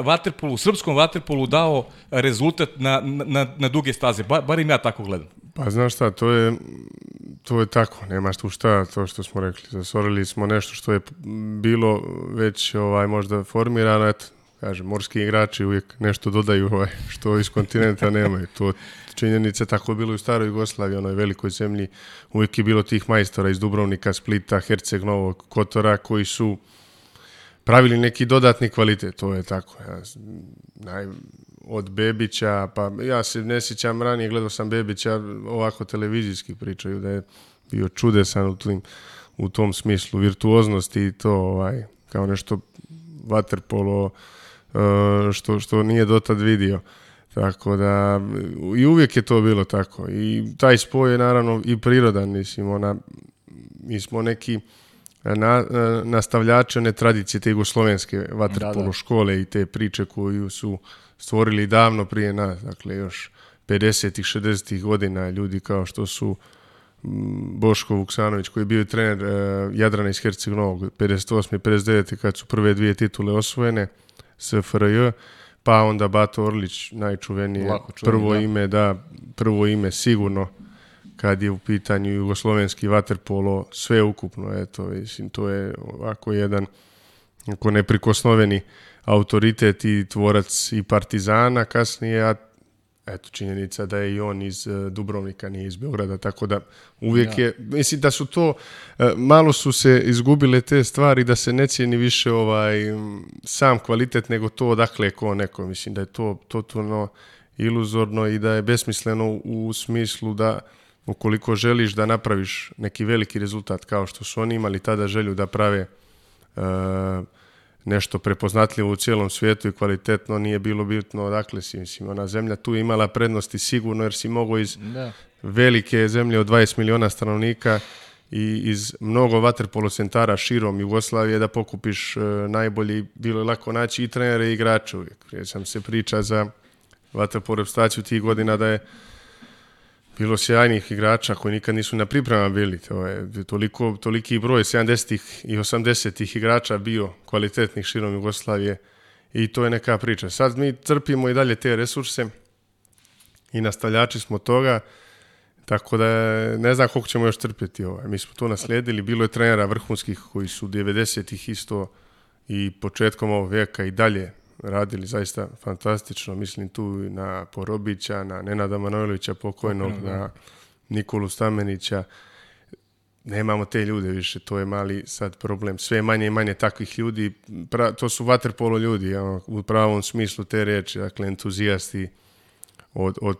vaterpolu, srpskom vaterpolu dao rezultat na, na, na duge staze, ba, bar im ja tako gledam. Pa znaš šta, to je, to je tako, nema tu šta, to što smo rekli. Zasorili smo nešto što je bilo već ovaj možda formirano, eto, kažem, morski igrači uvijek nešto dodaju ovaj, što iz kontinenta nemaju. To činjenice tako je bilo i u staroj Jugoslaviji, onoj velikoj zemlji, uvijek je bilo tih majstora iz Dubrovnika, Splita, Herceg Novog, Kotora, koji su pravili neki dodatni kvalitet, to je tako. Ja, naj, od Bebića, pa ja se ne sjećam ranije, gledao sam Bebića ovako televizijski pričaju da je bio čudesan u, tim, u tom smislu virtuoznosti i to ovaj, kao nešto vaterpolo e, što, što nije dotad vidio. Tako da, i uvijek je to bilo tako. I taj spoj je naravno i prirodan, mislim, ona, mi smo neki na, e, nastavljače ne tradicije te jugoslovenske vaterpolo da, da. škole i te priče koju su stvorili davno prije nas, dakle još 50-ih, 60-ih godina ljudi kao što su mm, Boško Vuksanović koji je bio trener e, Jadrana iz Herceg Novog 58. i 59. kad su prve dvije titule osvojene SFRJ pa onda Bato Orlić najčuvenije čuveni, prvo da. ime da prvo ime sigurno kad je u pitanju jugoslovenski vaterpolo sve ukupno eto mislim to je ovako jedan ako neprikosnoveni autoritet i tvorac i Partizana kasnije a eto činjenica da je i on iz e, Dubrovnika nije iz Beograda tako da uvijek ja. Da. je mislim da su to e, malo su se izgubile te stvari da se ne cijeni više ovaj sam kvalitet nego to odakle je ko neko mislim da je to totalno iluzorno i da je besmisleno u smislu da ukoliko želiš da napraviš neki veliki rezultat kao što su oni imali tada želju da prave e, nešto prepoznatljivo u cijelom svijetu i kvalitetno nije bilo bitno odakle si mislim ona zemlja tu imala prednosti sigurno jer si mogao iz da. velike zemlje od 20 miliona stanovnika i iz mnogo vaterpolo centara širom Jugoslavije da pokupiš e, najbolji bilo je lako naći i trenere i igrače uvijek. Ja sam se priča za vaterpolo repstaciju tih godina da je bilo sjajnih igrača koji nikad nisu na pripremama bili. To je toliko, toliki broj 70-ih i 80-ih igrača bio kvalitetnih širom Jugoslavije i to je neka priča. Sad mi crpimo i dalje te resurse i nastavljači smo toga, tako da ne znam koliko ćemo još trpjeti. Ovaj. Mi smo to nasledili, bilo je trenera vrhunskih koji su 90-ih isto i početkom ovog veka i dalje radili zaista fantastično. Mislim tu na Porobića, na Nenada Manojlovića pokojnog, Pokojno, da. na Nikolu Stamenića. Nemamo te ljude više, to je mali sad problem. Sve manje i manje takvih ljudi, pra, to su vaterpolo ljudi, ja, u pravom smislu te reči, dakle entuzijasti od, od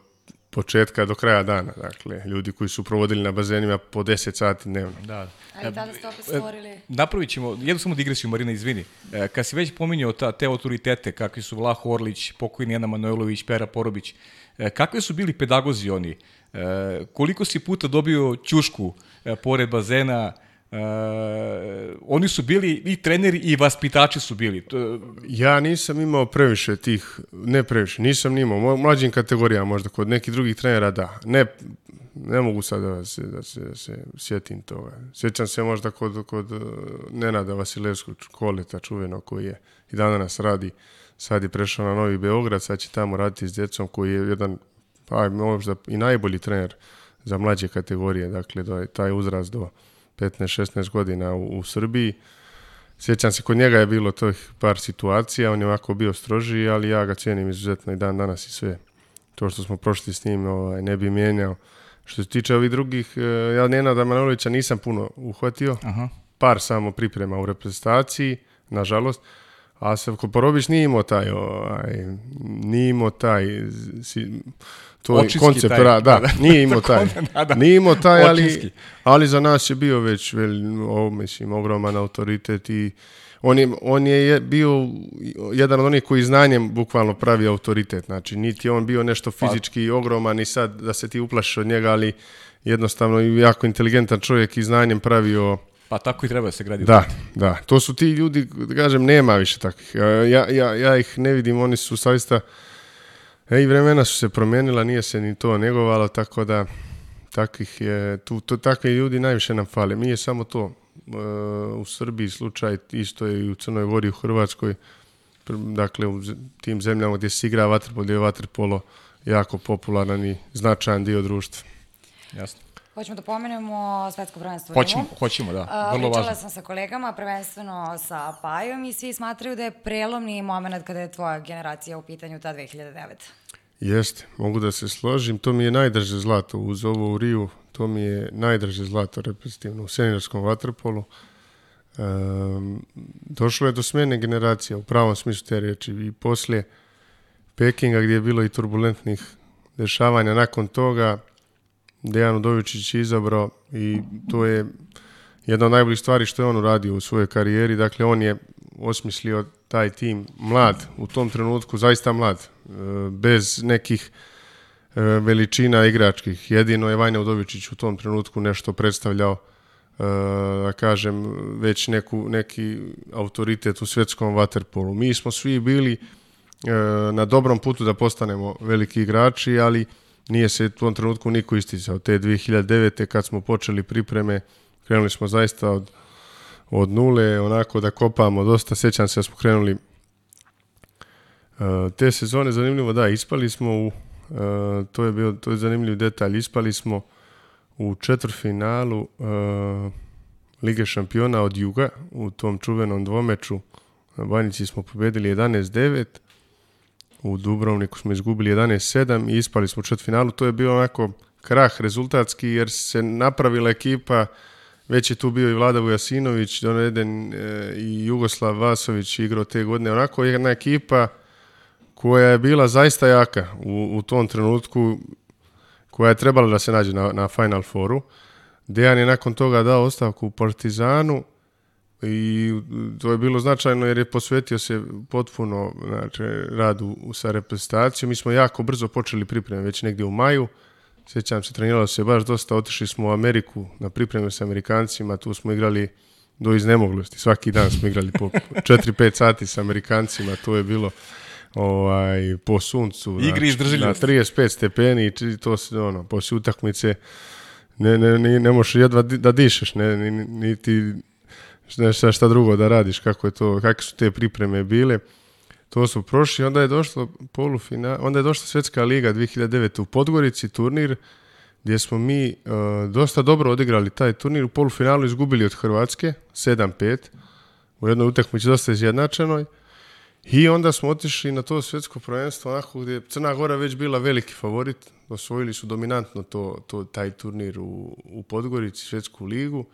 početka do kraja dana. Dakle, ljudi koji su provodili na bazenima po 10 sati dnevno. Da. A i e, tada ste opet e, stvorili... Napravit ćemo, jednu samo digresiju, Marina, izvini. E, kad si već pominjao ta, te autoritete, kakvi su Vlah Orlić, pokojni Jena Manojlović, Pera Porobić, e, kakvi su bili pedagozi oni? E, koliko si puta dobio ćušku pored bazena, Uh, oni su bili i treneri i vaspitači su bili. To... Ja nisam imao previše tih, ne previše, nisam ni imao, u mlađim kategorijama možda, kod nekih drugih trenera da. Ne, ne mogu sad da se, da se, da se sjetim toga. Sjećam se možda kod, kod e, Nenada Vasilevskog koleta čuveno koji je i dan danas radi, sad je prešao na Novi Beograd, sad će tamo raditi s djecom koji je jedan, pa možda i najbolji trener za mlađe kategorije, dakle da taj uzrast do 15-16 godina u, u Srbiji. Sjećam se, kod njega je bilo tih par situacija, on je ovako bio strožiji, ali ja ga cijenim izuzetno i dan danas i sve. To što smo prošli s njim ovaj, ne bi mijenjao. Što se tiče ovih drugih, e, ja Nenada Manolića nisam puno uhvatio. Aha. Par samo priprema u reprezentaciji, nažalost. A se Porobić nije imao taj, ovaj, nije imao taj To je koncept, taj, da, da, da. (laughs) nije imao (laughs) taj, nije imao taj, ali, ali za nas je bio već, vel, o, mislim, ogroman autoritet i on je, on je bio jedan od onih koji znanjem bukvalno pravi autoritet, znači niti on bio nešto pa- fizički pa. ogroman i sad da se ti uplašiš od njega, ali jednostavno jako inteligentan čovjek i znanjem pravio pa tako i treba da se gradi. Da, da. To su ti ljudi, da kažem, nema više takvih. Ja, ja, ja ih ne vidim, oni su savista E, I vremena su se promijenila, nije se ni to negovalo, tako da takih je, tu, to, takvi ljudi najviše nam fale. Mi je samo to, e, u Srbiji slučaj, isto je i u Crnoj Gori, u Hrvatskoj, dakle u tim zemljama gdje se igra vaterpolo, gdje je vaterpolo jako popularan i značajan dio društva. Jasno. Hoćemo da pomenemo svetsko prvenstvo. Hoćemo, hoćemo, da. Vrlo važno. Pričala sam sa kolegama, prvenstveno sa Pajom i svi smatraju da je prelomni moment kada je tvoja generacija u pitanju ta 2009. Jeste, mogu da se složim. To mi je najdraže zlato uz ovo u Riju. To mi je najdraže zlato reprezentativno u seniorskom vaterpolu. Um, došlo je do smene generacija u pravom smislu te reči i poslije Pekinga gdje je bilo i turbulentnih dešavanja nakon toga Dejan Udovičić izabrao i to je jedna od najboljih stvari što je on uradio u svojoj karijeri. Dakle, on je osmislio taj tim mlad, u tom trenutku zaista mlad, e, bez nekih e, veličina igračkih. Jedino je Vanja Udovičić u tom trenutku nešto predstavljao e, da kažem, već neku, neki autoritet u svetskom vaterpolu. Mi smo svi bili na dobrom putu da postanemo veliki igrači, ali nije se u tom trenutku niko isticao. Te 2009. kad smo počeli pripreme, krenuli smo zaista od, od nule, onako da kopamo dosta. sećam se da smo krenuli e, te sezone, zanimljivo da, ispali smo u, e, to je, bio, to je zanimljiv detalj, ispali smo u četvrfinalu e, Lige šampiona od Juga u tom čuvenom dvomeču. Banjići smo pobedili 11-9 u Dubrovniku smo izgubili 11-7 i ispali smo u četvrtfinalu. To je bio onako krah rezultatski jer se napravila ekipa, već je tu bio i Vlada Vujasinović, doneden e, i Jugoslav Vasović igrao te godine. Onako jedna ekipa koja je bila zaista jaka u, u tom trenutku koja je trebala da se nađe na, na Final Fouru. Dejan je nakon toga dao ostavku u Partizanu i to je bilo značajno jer je posvetio se potpuno znači, radu sa reprezentacijom. Mi smo jako brzo počeli pripreme, već negdje u maju. Sjećam se, treniralo se baš dosta, otišli smo u Ameriku na pripreme sa Amerikancima, tu smo igrali do iznemoglosti, svaki dan smo igrali po 4-5 (laughs) sati sa Amerikancima, to je bilo ovaj, po suncu, Igri znači, na 35 stepeni, to se ono, poslije utakmice ne, ne, ne, ne možeš jedva da dišeš, ne, niti šta, šta, šta drugo da radiš, kako je to, kakve su te pripreme bile. To su prošli, onda je došlo polufina, onda je došla Svetska liga 2009. u Podgorici, turnir gdje smo mi uh, dosta dobro odigrali taj turnir, u polufinalu izgubili od Hrvatske 7-5, u jednoj utakmici dosta izjednačenoj. I onda smo otišli na to svjetsko prvenstvo onako gdje je Crna Gora već bila veliki favorit, osvojili su dominantno to, to taj turnir u, u Podgorici, svjetsku ligu.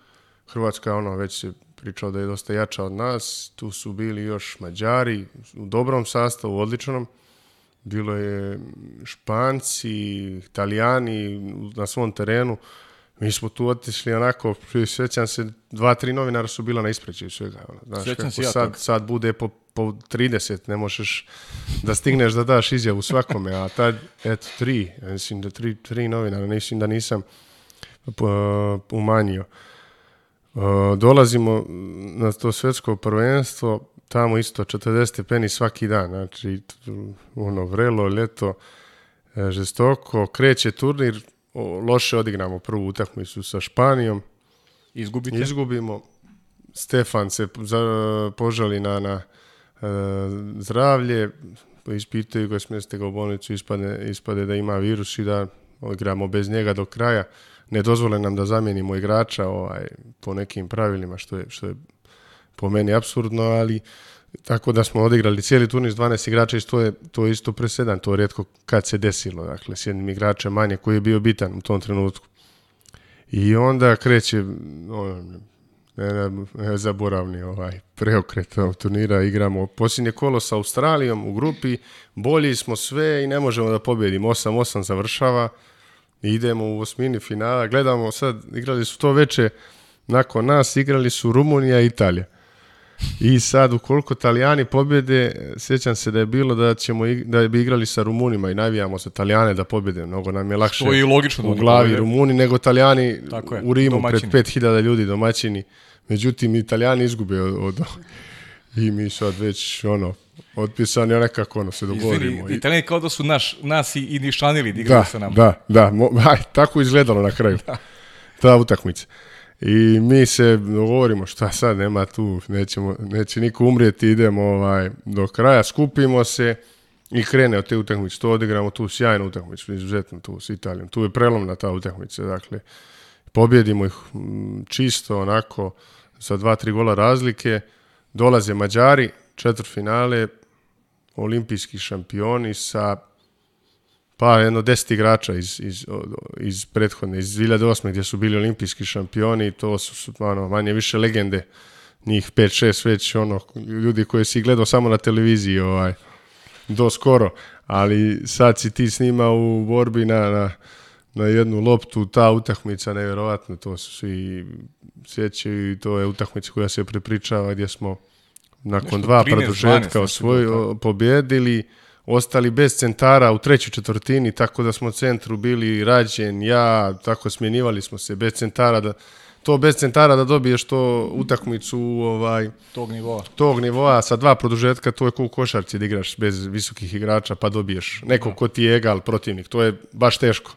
Hrvatska ono već se pričao da je dosta jača od nas. Tu su bili još Mađari u dobrom sastavu, odličnom. Bilo je Španci, Italijani na svom terenu. Mi smo tu otišli onako, sjećam se, dva, tri novinara su bila na ispreći svega. Ono. Znaš, sjećam kako ja sad, sad bude po, po 30, ne možeš da stigneš da daš izjavu svakome, a ta, eto, tri, mislim da tri, tri novinara, mislim da nisam umanjio. Uh, dolazimo na to svetsko prvenstvo, tamo isto 40 stepeni svaki dan, znači ono vrelo, leto, e, žestoko, kreće turnir, loše odigramo prvu utakmicu sa Španijom. Izgubite? Izgubimo. Stefan se požali na, na e, zdravlje, ispitaju ga smeste ga u bolnicu, ispade, ispade da ima virus i da igramo bez njega do kraja ne dozvole nam da zamenimo igrača ovaj, po nekim pravilima, što je, što je po meni apsurdno, ali tako da smo odigrali cijeli turnir s 12 igrača i to je, to je isto presedan, to je rijetko kad se desilo, dakle s jednim igračem manje koji je bio bitan u tom trenutku. I onda kreće on, ne, ne, zaboravni ovaj preokret ovog turnira, igramo posljednje kolo sa Australijom u grupi, bolji smo sve i ne možemo da pobjedimo, 8-8 završava, idemo u osmini finala, gledamo sad, igrali su to veče nakon nas, igrali su Rumunija i Italija. I sad, ukoliko Italijani pobjede, sjećam se da je bilo da ćemo da bi igrali sa Rumunima i navijamo se Italijane da pobjede. Mnogo nam je lakše je logično da u glavi da Rumuni nego Italijani Tako je, u Rimu domaćini. pred 5000 ljudi domaćini. Međutim, Italijani izgube od, od... I mi sad već, ono, otpisan je nekako ono se dogovorimo. Izvini, Italijani kao da su naš, nas i, i nišanili da igrali da, sa nama. Da, da, mo, (laughs) aj, tako izgledalo na kraju. da. Ta utakmica. I mi se dogovorimo šta sad, nema tu, nećemo, neće niko umrijeti, idemo ovaj, do kraja, skupimo se i krene od te utakmice, to odigramo tu sjajnu utakmicu, izuzetno tu s Italijom, tu je prelomna ta utakmica, dakle, pobjedimo ih čisto onako sa dva, tri gola razlike, dolaze Mađari, četvrtfinale, olimpijski šampioni sa pa jedno 10 igrača iz, iz, iz prethodne, iz 2008. gdje su bili olimpijski šampioni i to su, su manje više legende njih 5-6 već ono, ljudi koje si gledao samo na televiziji ovaj, do skoro, ali sad si ti snima u borbi na, na, na jednu loptu, ta utakmica nevjerovatno, to su svi sjećaju i to je utakmica koja se prepričava gdje smo nakon dva 13, produžetka osvojili, pobjedili, ostali bez centara u trećoj četvrtini, tako da smo u centru bili rađen, ja, tako smjenjivali smo se bez centara da to bez centara da dobiješ to utakmicu ovaj tog nivoa. Tog nivoa sa dva produžetka to je kao košarci da igraš bez visokih igrača pa dobiješ neko da. ko ti je egal protivnik. To je baš teško.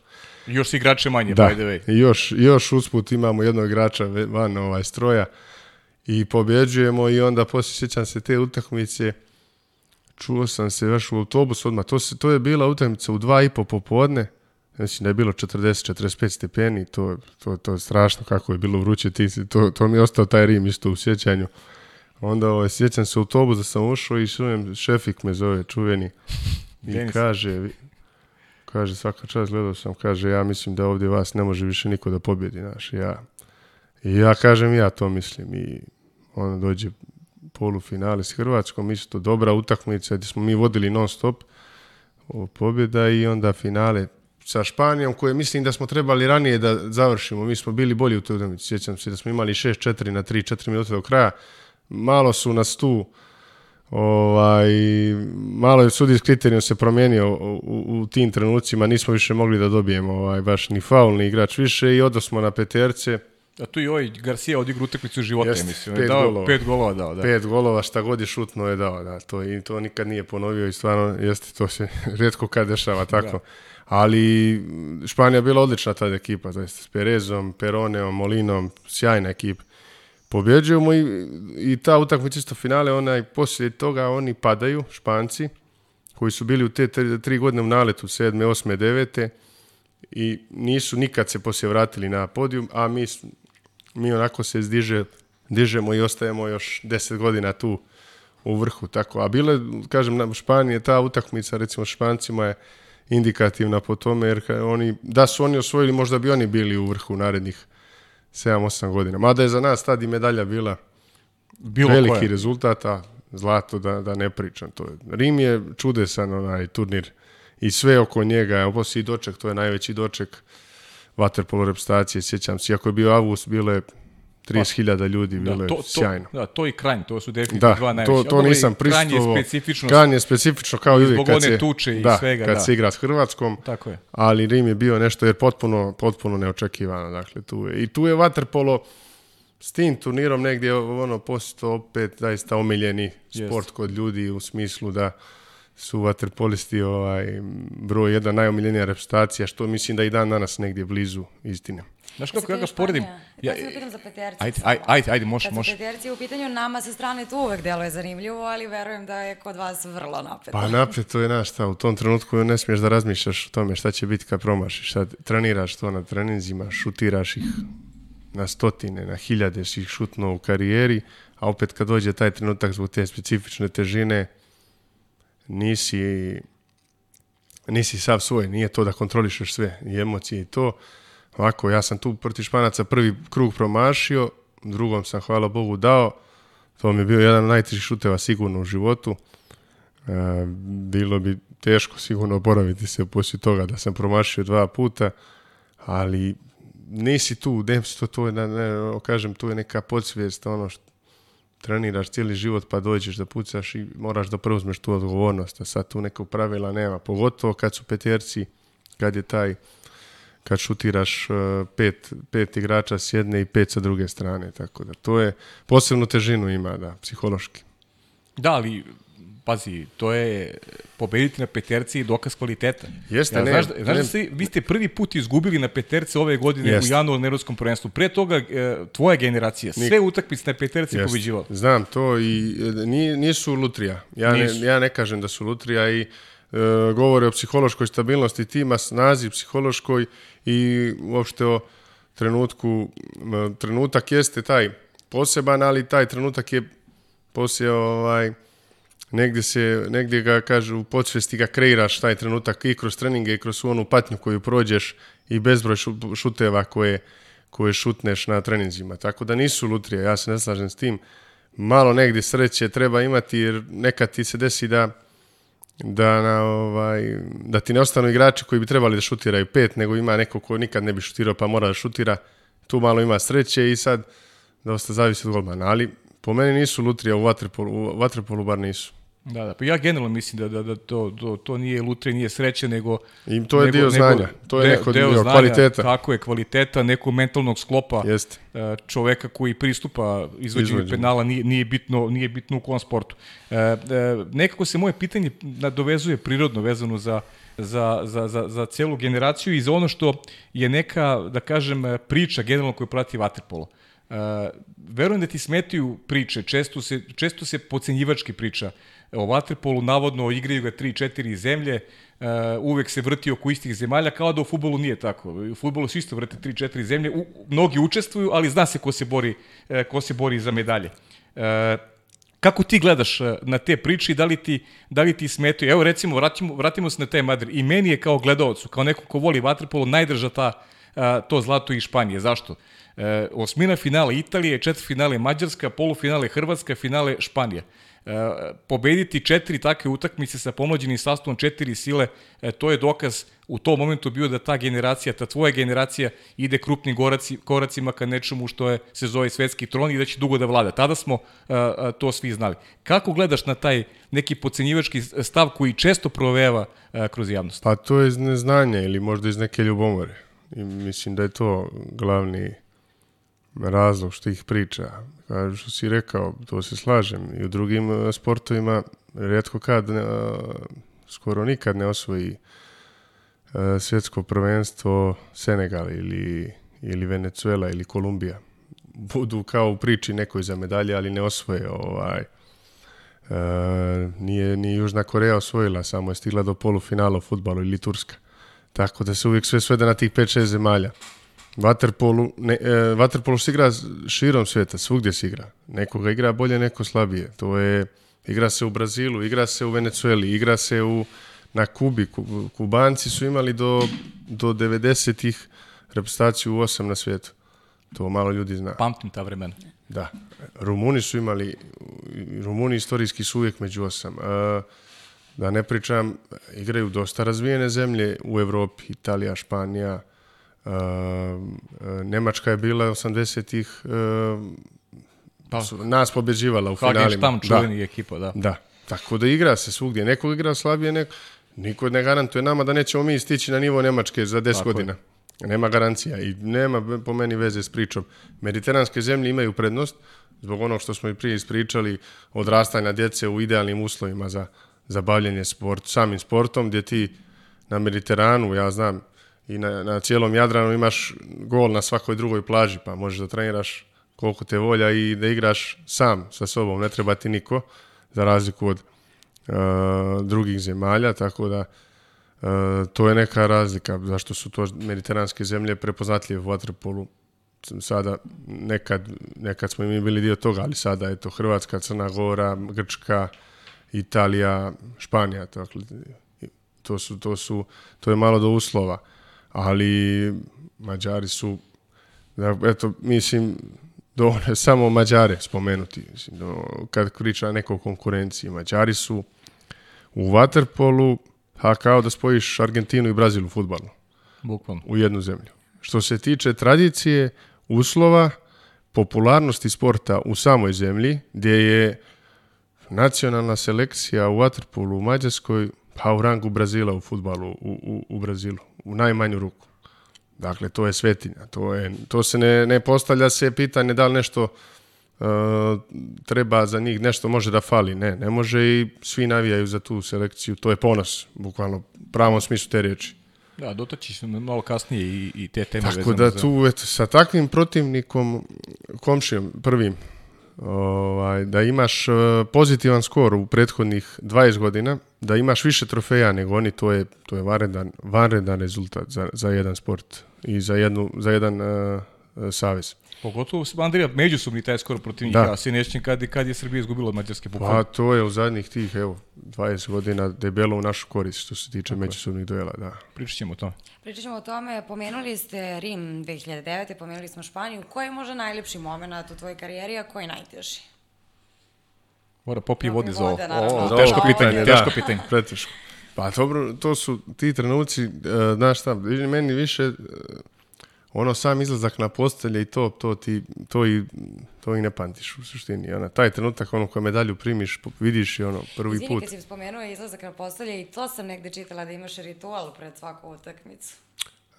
Još igrače manje, da. by the way. Još, još usput imamo jednog igrača van ovaj, stroja i pobjeđujemo i onda posle sjećam se te utakmice čuo sam se još u autobusu odmah to, se, to je bila utakmica u dva i po popodne znači da je bilo 40-45 stepeni to, to, to je strašno kako je bilo vruće ti, to, to mi je ostao taj Rim isto u sjećanju onda ovaj, sjećam se u autobus da sam ušao i čujem šefik me zove čuveni i Denis. kaže kaže svaka čast gledao sam kaže ja mislim da ovde vas ne može više niko da pobedi naš ja i ja kažem ja to mislim i onda dođe polufinale s Hrvatskom, isto dobra utakmica gdje smo mi vodili non stop pobjeda i onda finale sa Španijom koje mislim da smo trebali ranije da završimo. Mi smo bili bolji u toj utakmici. Sjećam se da smo imali 6-4 na 3-4 minuta do kraja. Malo su nas tu ovaj, malo je sudijs kriterijum se promijenio u, u, u, tim trenucima. Nismo više mogli da dobijemo ovaj, baš ni faulni igrač više i odosmo na peterce A tu i ovaj Garcia odigra utakmicu života, Jest, mislim. Pet dao, golova. Pet golova dao, da. Pet golova, šta god je šutno je dao, da. To, I to nikad nije ponovio i stvarno, jeste, to se (laughs) redko kad dešava da. tako. Da. Ali Španija bila odlična tada ekipa, to jest s Perezom, Peroneom, Molinom, sjajna ekipa. Pobjeđujemo i, i ta utakmica isto finale, onaj poslije toga oni padaju, Španci, koji su bili u te tri, tri godine u naletu, sedme, osme, devete, i nisu nikad se poslije vratili na podijum, a mi mi onako se zdiže, dižemo i ostajemo još 10 godina tu u vrhu. Tako, a bile, kažem, na Španije, ta utakmica, recimo Špancima je indikativna po tome, jer oni, da su oni osvojili, možda bi oni bili u vrhu narednih 7-8 godina. Mada je za nas tad i medalja bila Bilo veliki koja. rezultat, zlato da, da ne pričam. To je. Rim je čudesan onaj turnir i sve oko njega, oposli i doček, to je najveći doček waterpolo reprezentacije, sjećam se, iako je bio avgust, bile 30.000 pa, ljudi, bilo da, je sjajno. Da, to i Kranj, to su definitivno da, dva najveća. To, to nisam pristupovao. Kranj je specifično. Kranj je specifično kao i uvijek Zbog one tuče i da, svega, kad da. se igra s Hrvatskom. Tako je. Ali Rim je bio nešto jer potpuno, potpuno neočekivano. Dakle, tu je. I tu je waterpolo s tim turnirom negdje ono posto opet zaista omiljeni yes. sport kod ljudi u smislu da su vaterpolisti ovaj, broj jedan najomiljenija reprezentacija, što mislim da i dan danas negdje blizu istine. Znaš kako ja ga sporedim? Ja, ja, ja e, pitam za peterci. Ajde, ajde, ajde, ajde može, može. Kad peterci u pitanju, nama sa strane to uvek deluje zanimljivo, ali verujem da je kod vas vrlo napeto. Pa napeto je naš, šta, u tom trenutku ne smiješ da razmišljaš o tome šta će biti kad promašiš. Sad treniraš to na treninzima, šutiraš ih na stotine, na hiljade si ih šutno u karijeri, a opet kad dođe taj trenutak zbog te specifične težine, nisi, nisi sav svoj, nije to da kontrolišeš sve, i emocije i to. Ovako, ja sam tu protiv Španaca prvi krug promašio, drugom sam, hvala Bogu, dao. To mi je bio jedan od najtežih šuteva sigurno u životu. E, bilo bi teško sigurno oporaviti se poslije toga da sam promašio dva puta, ali nisi tu, demstvo, to je, ne, kažem, tu je neka podsvijest, ono što treniraš cijeli život pa dođeš da pucaš i moraš da preuzmeš tu odgovornost. A sad tu nekog pravila nema. Pogotovo kad su peterci, kad je taj kad šutiraš e, pet, pet igrača s jedne i pet sa druge strane. Tako da to je, posebnu težinu ima, da, psihološki. Da, ali pazi, to je pobediti na peterci i dokaz kvaliteta. Jeste, ja, ne. Znaš, da- znaš ne, da ste, vi ste prvi put izgubili na peterci ove godine jest. u januar na Evropskom prvenstvu. Pre toga e, tvoja generacija, Nik. sve utakmice na peterci jest. pobeđivala. Znam to i e, nije, nisu lutrija. Ja, nisu. Ne, ja ne kažem da su lutrija i e, govore o psihološkoj stabilnosti tima, snazi psihološkoj i uopšte o trenutku, trenutak jeste taj poseban, ali taj trenutak je poslije ovaj, negde, se, negde ga, kažu u podsvesti ga kreiraš taj trenutak i kroz treninge i kroz onu patnju koju prođeš i bezbroj šuteva koje, koje šutneš na treninzima. Tako da nisu lutrije, ja se ne slažem s tim. Malo negde sreće treba imati jer nekad ti se desi da da, na, ovaj, da ti ne ostanu igrači koji bi trebali da šutiraju pet, nego ima neko ko nikad ne bi šutirao pa mora da šutira. Tu malo ima sreće i sad dosta zavisi od golmana, ali Po meni nisu lutrija u vaterpolu, u vaterpolu bar nisu. Da, da, pa ja generalno mislim da, da, da to, to, to nije lutre, nije sreće, nego... I to je nego, dio znanja, nego, to je neko dio, dio, znanja, kvaliteta. Tako je, kvaliteta nekog mentalnog sklopa Jest. E, čoveka koji pristupa izvođenju penala, nije, nije, bitno, nije bitno u kom sportu. E, e, nekako se moje pitanje nadovezuje prirodno vezano za, za, za, za, za celu generaciju i za ono što je neka, da kažem, priča generalno koju prati Waterpolo. E, Uh, verujem da ti smetaju priče, često se, često se pocenjivački priča o vaterpolu, navodno igraju ga 3-4 zemlje, uh, uvek se vrti oko istih zemalja, kao da u futbolu nije tako. U futbolu se isto vrte 3-4 zemlje, u, mnogi učestvuju, ali zna se ko se bori, uh, ko se bori za medalje. Uh, Kako ti gledaš na te priče i da li ti, da li ti smetuje? Evo recimo, vratimo, vratimo se na taj Madrid. I meni je kao gledalcu, kao neko ko voli vaterpolo, najdrža ta, uh, to zlato i Španije. Zašto? E, osmina finale Italije, četiri finale Mađarska, polufinale Hrvatska, finale Španija. E, pobediti četiri takve utakmice sa pomlađenim sastavom četiri sile, e, to je dokaz u tom momentu bio da ta generacija, ta tvoja generacija ide krupnim koraci, koracima ka nečemu što je, se zove svetski tron i da će dugo da vlada. Tada smo a, e, e, to svi znali. Kako gledaš na taj neki pocenjivački stav koji često proveva a, e, kroz javnost? Pa to je iz neznanja ili možda iz neke ljubomore. I mislim da je to glavni razlog što ih priča. Kao što si rekao, to se slažem. I u drugim e, sportovima redko kad, e, skoro nikad ne osvoji e, svjetsko prvenstvo Senegal ili, ili Venezuela ili Kolumbija. Budu kao u priči nekoj za medalje, ali ne osvoje ovaj, Uh, nije ni Južna Koreja osvojila, samo je stigla do polufinala u futbalu ili Turska. Tako da se uvijek sve svede na tih 5-6 zemalja. Waterpolu, ne, e, vaterpolu se igra širom sveta, svugdje se igra. Nekoga igra bolje, neko slabije. To je, igra se u Brazilu, igra se u Venecueli, igra se u, na Kubi. Kubanci su imali do, do 90-ih reprezentaciju u osam na svijetu. To malo ljudi zna. Pamtim ta vremena. Da. Rumuni su imali, Rumuni istorijski su uvijek među osam. E, Da ne pričam, igraju dosta razvijene zemlje u Evropi, Italija, Španija, uh, Nemačka je bila 80-ih, ehm, pa, su nas pobeđivala u Hagen finalima. Hagenštam, da. ekipa, da. Da, tako da igra se svugdje. Neko igra slabije, neko... Niko ne garantuje nama da nećemo mi stići na nivo Nemačke za 10 tako godina. Je. Nema garancija i nema po meni veze s pričom. Mediteranske zemlje imaju prednost, zbog onog što smo i prije ispričali, odrastanja djece u idealnim uslovima za za bavljanje sport, samim sportom, gdje ti na Mediteranu, ja znam, i na, na cijelom Jadranu imaš gol na svakoj drugoj plaži, pa možeš da treniraš koliko te volja i da igraš sam sa sobom, ne treba ti niko, za razliku od uh, drugih zemalja, tako da uh, to je neka razlika, zašto su to mediteranske zemlje prepoznatljive u vaterpolu sada nekad, nekad smo i mi bili dio toga, ali sada je to Hrvatska, Crna Gora, Grčka, Italija, Španija, dakle, to su, to su, to je malo do uslova, ali Mađari su, da, eto, mislim, dovoljno (laughs) samo Mađare spomenuti, mislim, do, kad priča neko o konkurenciji, Mađari su u Waterpolu, a kao da spojiš Argentinu i Brazilu u Bukvalno. U jednu zemlju. Što se tiče tradicije, uslova, popularnosti sporta u samoj zemlji, gde je Nacionalna selekcija u Waterpolu u Mađarskoj, pa u rangu Brazila u futbalu u, u, u Brazilu, u najmanju ruku. Dakle, to je svetinja. To, je, to se ne, ne postavlja se pitanje da li nešto uh, treba za njih, nešto može da fali. Ne, ne može i svi navijaju za tu selekciju. To je ponos, bukvalno, pravom smislu te reči. Da, dotaći se malo kasnije i, i te teme. Tako da za... tu, eto, sa takvim protivnikom, komšijom prvim, ovaj, da imaš e, pozitivan skor u prethodnih 20 godina, da imaš više trofeja nego oni, to je, to je varedan, varedan rezultat za, za jedan sport i za, jednu, za jedan uh, E, savez. Pogotovo s Andrija, međusobni taj skoro protiv njih, da. a Sinešćin kad, kad je Srbija izgubila od Mađarske pa bukvalno. Pa to je u zadnjih tih, evo, 20 godina debelo u našu korist što se tiče Tako međusobnih duela, da. Pričat ćemo o tome. Pričat ćemo o tome, pomenuli ste Rim 2009. pomenuli smo Španiju. Koji je možda najljepši moment u tvojoj karijeri, a koji najteži? Mora popije vode za ovo. O, teško pitanje, teško da. pitanje. Preteško. Pa dobro, to su ti trenuci, uh, znaš šta, meni više uh, ono sam izlazak na postelje i to, to ti, to i, to i ne pamtiš u suštini. Ona, taj trenutak, ono, koja medalju primiš, vidiš i ono, prvi Izvini, put. Izvini, kad si spomenuo izlazak na postelje i to sam negde čitala da imaš ritual pred svaku utakmicu.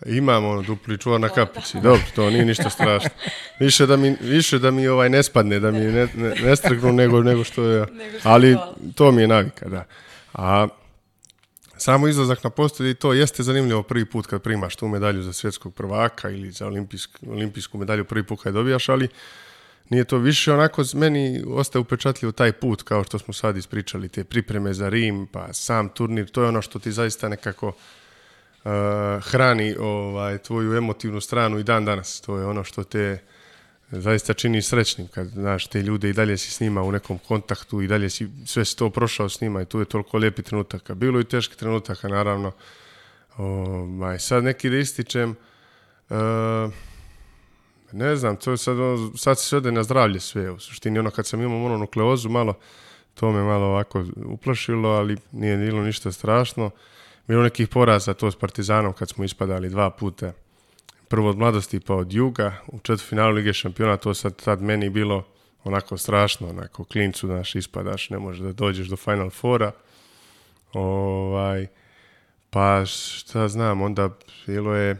Imam ono dupli čuvar na kapici, dobro, to nije ništa strašno. Više da mi, više da mi ovaj ne spadne, da mi ne, ne, ne strgnu nego, nego što je, (laughs) ali to mi je navika, da. A Samo izlazak na postolje to jeste zanimljivo prvi put kad primaš tu medalju za svjetskog prvaka ili za olimpijsk, olimpijsku medalju prvi put kad dobijaš, ali nije to više onako meni ostaje upečatljivo taj put kao što smo sad ispričali te pripreme za Rim pa sam turnir to je ono što ti zaista nekako uh, hrani ovaj tvoju emotivnu stranu i dan danas to je ono što te zaista čini srećnim kad znaš te ljude i dalje si s njima u nekom kontaktu i dalje si sve si to prošao s njima i tu je toliko lijepi trenutaka. Bilo i teških trenutaka naravno. Ovaj, sad neki da ističem e, ne znam, to je sad, sad se svede na zdravlje sve u suštini. Ono kad sam imao mononukleozu malo to me malo ovako uplašilo, ali nije bilo ništa strašno. Bilo nekih poraza to s Partizanom kad smo ispadali dva puta prvo od mladosti pa od juga u četvrtfinalu Lige šampiona, to sad tad meni bilo onako strašno, onako klincu naš ispadaš, ne možeš da dođeš do Final Fora. Ovaj, pa šta znam, onda bilo je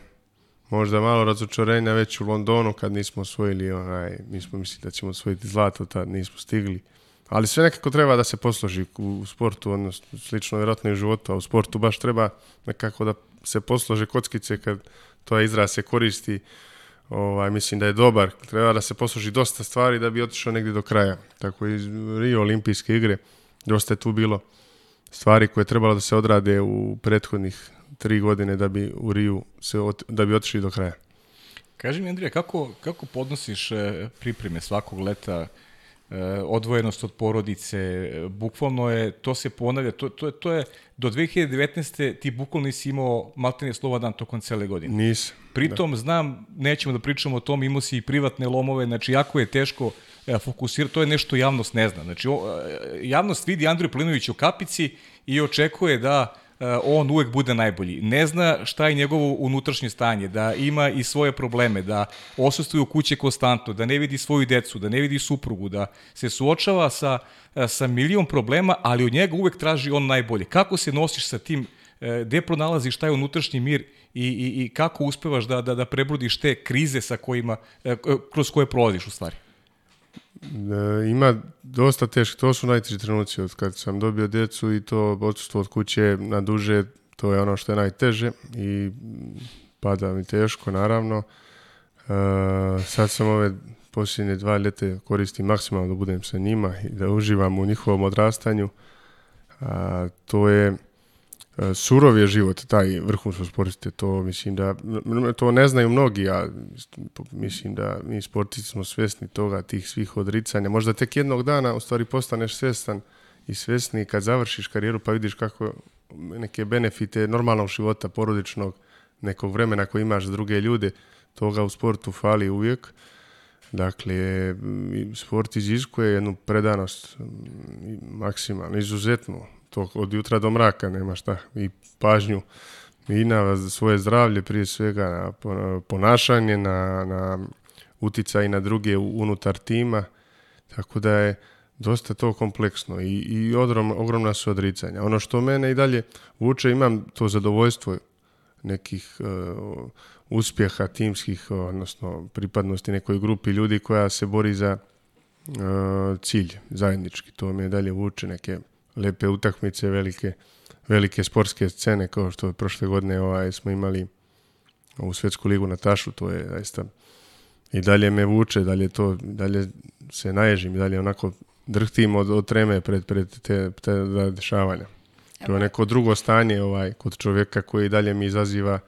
možda malo razočarenja već u Londonu kad nismo osvojili onaj, mi smo mislili da ćemo osvojiti zlato, tad nismo stigli. Ali sve nekako treba da se posloži u sportu, odnosno slično vjerojatno i u životu, a u sportu baš treba nekako da se poslože kockice kad To je izraz se koristi, ovaj, mislim da je dobar. Treba da se posluži dosta stvari da bi otišao negdje do kraja. Tako i Rio olimpijske igre, dosta je tu bilo stvari koje je trebalo da se odrade u prethodnih tri godine da bi u Riju se ot, da bi otišli do kraja. Kaži mi, Andrija, kako, kako podnosiš eh, pripreme svakog leta Eh, odvojenost od porodice, eh, bukvalno je, to se ponavlja, to, to, to je, do 2019. ti bukvalno nisi imao maltene slova dan tokom cele godine. Nisam. Da. Pritom da. znam, nećemo da pričamo o tom, imao si i privatne lomove, znači jako je teško eh, fokusirati, to je nešto javnost ne zna. Znači, javnost vidi Andriju Plinovića u kapici i očekuje da Eh, on uvek bude najbolji. Ne zna šta je njegovo unutrašnje stanje, da ima i svoje probleme, da osustuje u kuće konstantno, da ne vidi svoju decu, da ne vidi suprugu, da se suočava sa, eh, sa milion problema, ali od njega uvek traži on najbolje. Kako se nosiš sa tim eh, gde pronalaziš taj unutrašnji mir i, i, i kako uspevaš da, da, da prebrodiš te krize sa kojima, kroz koje prolaziš u stvari? E, ima dosta teško, to su najteži trenuci od kad sam dobio decu i to odsustvo od kuće na duže, to je ono što je najteže i pada mi teško naravno. E, sad sam ove posljednje dva ljete koristim maksimalno da budem sa njima i da uživam u njihovom odrastanju. A, to je surov je život taj vrhunsko sportiste, to mislim da to ne znaju mnogi, a mislim da mi sportisti smo svesni toga, tih svih odricanja. Možda tek jednog dana u stvari postaneš svestan i svjesni kad završiš karijeru pa vidiš kako neke benefite normalnog života, porodičnog, nekog vremena koji imaš druge ljude, toga u sportu fali uvijek. Dakle, sport iziskuje jednu predanost mm, maksimalno, izuzetno, to od jutra do mraka nema šta. I pažnju i na svoje zdravlje prije svega, na ponašanje, na, na uticaj na druge unutar tima. Tako da je dosta to kompleksno i, i odrom, ogromna su odricanja. Ono što mene i dalje vuče, imam to zadovoljstvo nekih uh, uspjeha timskih, odnosno pripadnosti nekoj grupi ljudi koja se bori za uh, cilj zajednički. To me dalje vuče neke lepe utakmice, velike, velike sportske scene kao što je prošle godine ovaj, smo imali u svetsku ligu na Tašu, to je zaista i dalje me vuče, dalje to, dalje se naježim, dalje onako drhtim od, od treme pred, pred te, te da dešavanja. To je neko drugo stanje ovaj, kod čovjeka koji dalje mi izaziva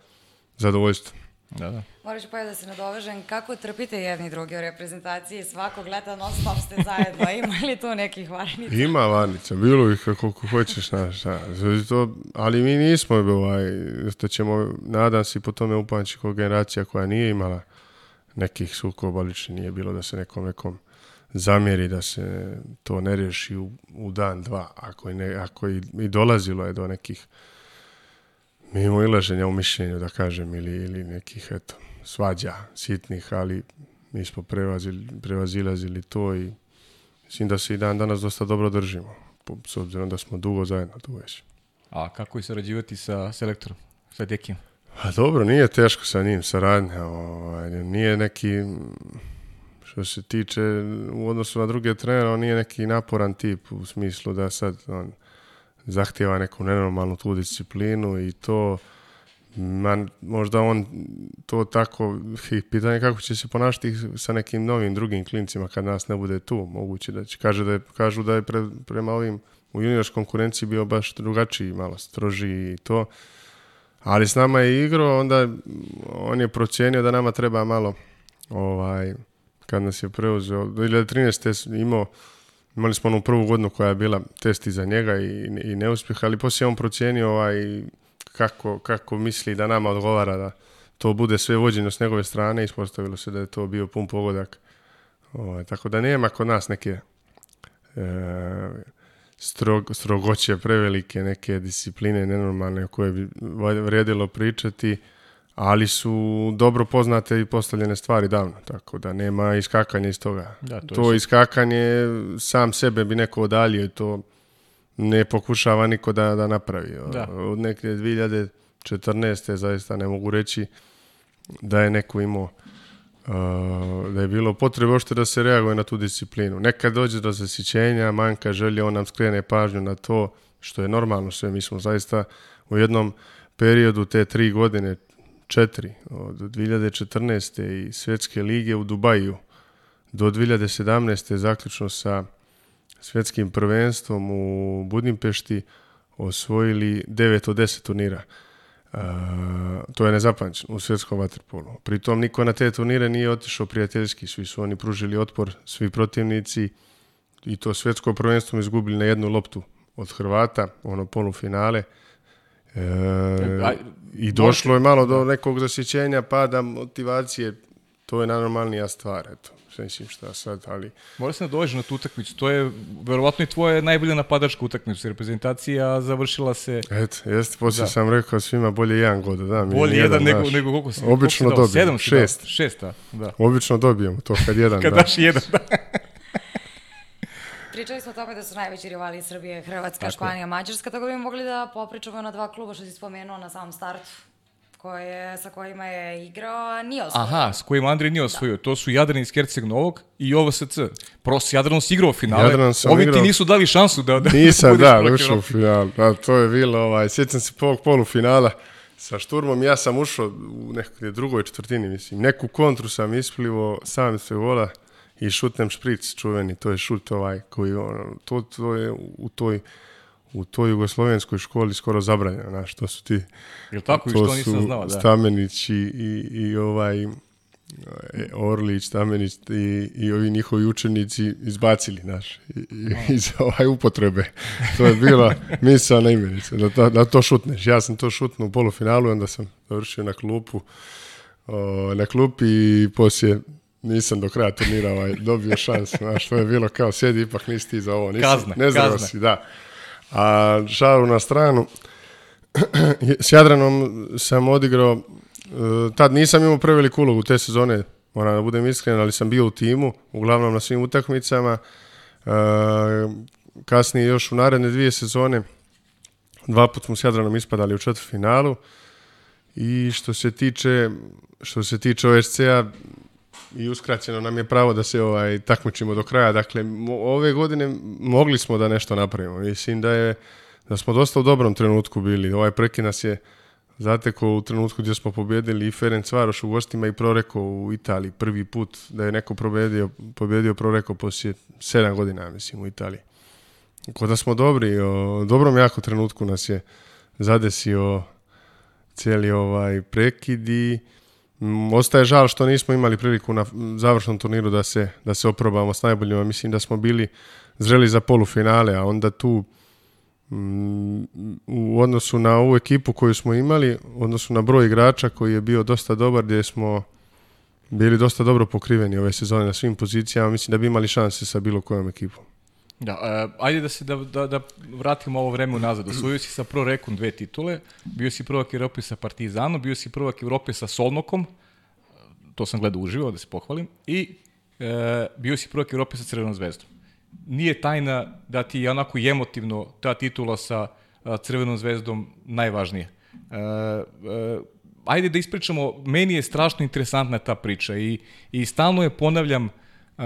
zadovoljstvo. Da, da. Moraš pa da se nadovežem, kako trpite jedni drugi u reprezentaciji, svakog leta non stop ste zajedno, (laughs) ima li tu nekih varnica? Ima varnica, bilo ih koliko hoćeš, znaš, da. To, ali mi nismo, ovaj, da ćemo, nadam se, po tome upamći kao generacija koja nije imala nekih sukoba, lično nije bilo da se nekom nekom zamjeri da se to ne reši u, u dan, dva, ako, i, ne, ako i, i dolazilo je do nekih mimo ilaženja u mišljenju, da kažem, ili, ili nekih, eto, svađa sitnih, ali mi smo prevazili, prevazilazili to i mislim da se i dan danas dosta dobro držimo, s obzirom da smo dugo zajedno tu već. A kako je sarađivati sa selektorom, sa Dekim? A pa dobro, nije teško sa njim saradnja, ovaj, nije neki, što se tiče, u odnosu na druge trenere, on nije neki naporan tip u smislu da sad on zahtjeva neku nenormalnu tu disciplinu i to man, možda on to tako, pitanje kako će se ponašati sa nekim novim drugim klincima kad nas ne bude tu, moguće da će, kaže da je, kažu da je pre, prema ovim u juniors konkurenciji bio baš drugačiji, malo strožiji i to, ali s nama je igro, onda on je procenio da nama treba malo ovaj, kad nas je preuzeo, 2013. imao Imali smo onu prvu godinu koja je bila testi za njega i, i neuspjeh, ali poslije on procijenio ovaj, kako, kako misli da nama odgovara da to bude sve vođeno s njegove strane. Ispostavilo se da je to bio pun pogodak. Ovaj, tako da nema kod nas neke e, strog, strogoće prevelike, neke discipline nenormalne o koje bi vrijedilo pričati ali su dobro poznate i postavljene stvari davno, tako da nema iskakanja iz toga. Da, to, to je... iskakanje sam sebe bi neko odaljio i to ne pokušava niko da, da napravi. Da. Od neke 2014. zaista ne mogu reći da je neko imao e, da je bilo potrebe ošte da se reaguje na tu disciplinu. Nekad dođe do zasićenja, manjka želje, on nam skrene pažnju na to, što je normalno sve. Mi smo zaista u jednom periodu te tri godine, četiri, od 2014. i svjetske lige u Dubaju do 2017. zaključno sa svjetskim prvenstvom u Budimpešti osvojili 9 od 10 turnira. E, to je nezapamćeno u svjetskom vaterpolu. Pritom niko na te turnire nije otišao prijateljski, svi su oni pružili otpor, svi protivnici i to svjetsko prvenstvo izgubili na jednu loptu od Hrvata, ono polufinale. finale E, I došlo je malo do da. nekog zasićenja, pada motivacije, to je najnormalnija stvar, eto. Mislim šta sad, ali... Mora se nadođe na tu utakmicu, to je verovatno i tvoja najbolja napadačka utakmica, reprezentacija završila se... Eto, jeste, poslije da. sam rekao svima bolje jedan god, da. Mi bolje jedan, jedan nego, nego koliko si... Obično koliko si dobijemo, sedam šest. Dao, šesta, da. Obično dobijemo to kad jedan kad da. daš. jedan, da. (laughs) Pričali smo o tome da su najveći rivali Srbije, Hrvatska, Tako. Španija, Mađarska, tako da bi mogli da popričamo na dva kluba što si spomenuo na samom startu koje, sa kojima je igrao, a nije osvojio. Aha, s kojim Andrej nije da. osvojio. Da. To su Jadran iz Herceg Novog i OVSC. Prosto, Jadran si igrao finale. Jadran sam Ovi igrao. ti nisu dali šansu da... da Nisam, da, da ušao u final. Da, to je bilo, ovaj, sjećam se prvog polufinala sa Šturmom. Ja sam ušao u nekoj drugoj četvrtini, mislim. Neku kontru sam isplivo, sam se vola i šutnem špric čuveni, to je šut ovaj koji on, to, to je u toj u toj jugoslovenskoj školi skoro zabranjeno, znaš, to su ti... Jel tako, to što nisam znao, da. Stamenić i, i, i ovaj e, Orlić, Stamenić i, i ovi njihovi učenici izbacili, naš iz ovaj upotrebe. To je bila (laughs) misa na imenica, da, da to šutneš. Ja sam to šutnu u polufinalu, onda sam završio na klupu, o, na klupi i poslije nisam do kraja turnira ovaj, dobio šans, znaš, to je bilo kao sjedi, ipak nisi ti za ovo, nisi, kazne, ne znam si, da. A šaru na stranu, (clears throat) s Jadranom sam odigrao, e, tad nisam imao preveliku ulogu te sezone, moram da budem iskren, ali sam bio u timu, uglavnom na svim utakmicama, e, kasnije još u naredne dvije sezone, dva put smo s Jadranom ispadali u četvrtfinalu, i što se tiče što se tiče OSC-a, i uskraćeno nam je pravo da se ovaj takmičimo do kraja. Dakle, ove godine mogli smo da nešto napravimo. Mislim da je da smo dosta u dobrom trenutku bili. Ovaj prekid nas je zateko u trenutku gdje smo pobjedili i Ferenc Varoš u gostima i Proreko u Italiji prvi put da je neko pobjedio, pobjedio Proreko poslije 7 godina mislim u Italiji. Kada smo dobri, o dobrom jako trenutku nas je zadesio cijeli ovaj prekid i Mm, ostaje žal što nismo imali priliku na završnom turniru da se, da se oprobamo s najboljima. Mislim da smo bili zreli za polufinale, a onda tu mm, u odnosu na ovu ekipu koju smo imali, u odnosu na broj igrača koji je bio dosta dobar, gdje smo bili dosta dobro pokriveni ove sezone na svim pozicijama, mislim da bi imali šanse sa bilo kojom ekipom. Da, uh, ajde da se da, da, da vratimo ovo vreme unazad. Osvojio si sa pro rekom dve titule, bio si prvak Evrope sa Partizanom, bio si prvak Evrope sa Solnokom, to sam gledao uživo, da se pohvalim, i e, bio si prvak Evrope sa Crvenom zvezdom. Nije tajna da ti je onako emotivno ta titula sa a, Crvenom zvezdom najvažnija. E, e, ajde da ispričamo, meni je strašno interesantna ta priča i, i stalno je ponavljam, uh,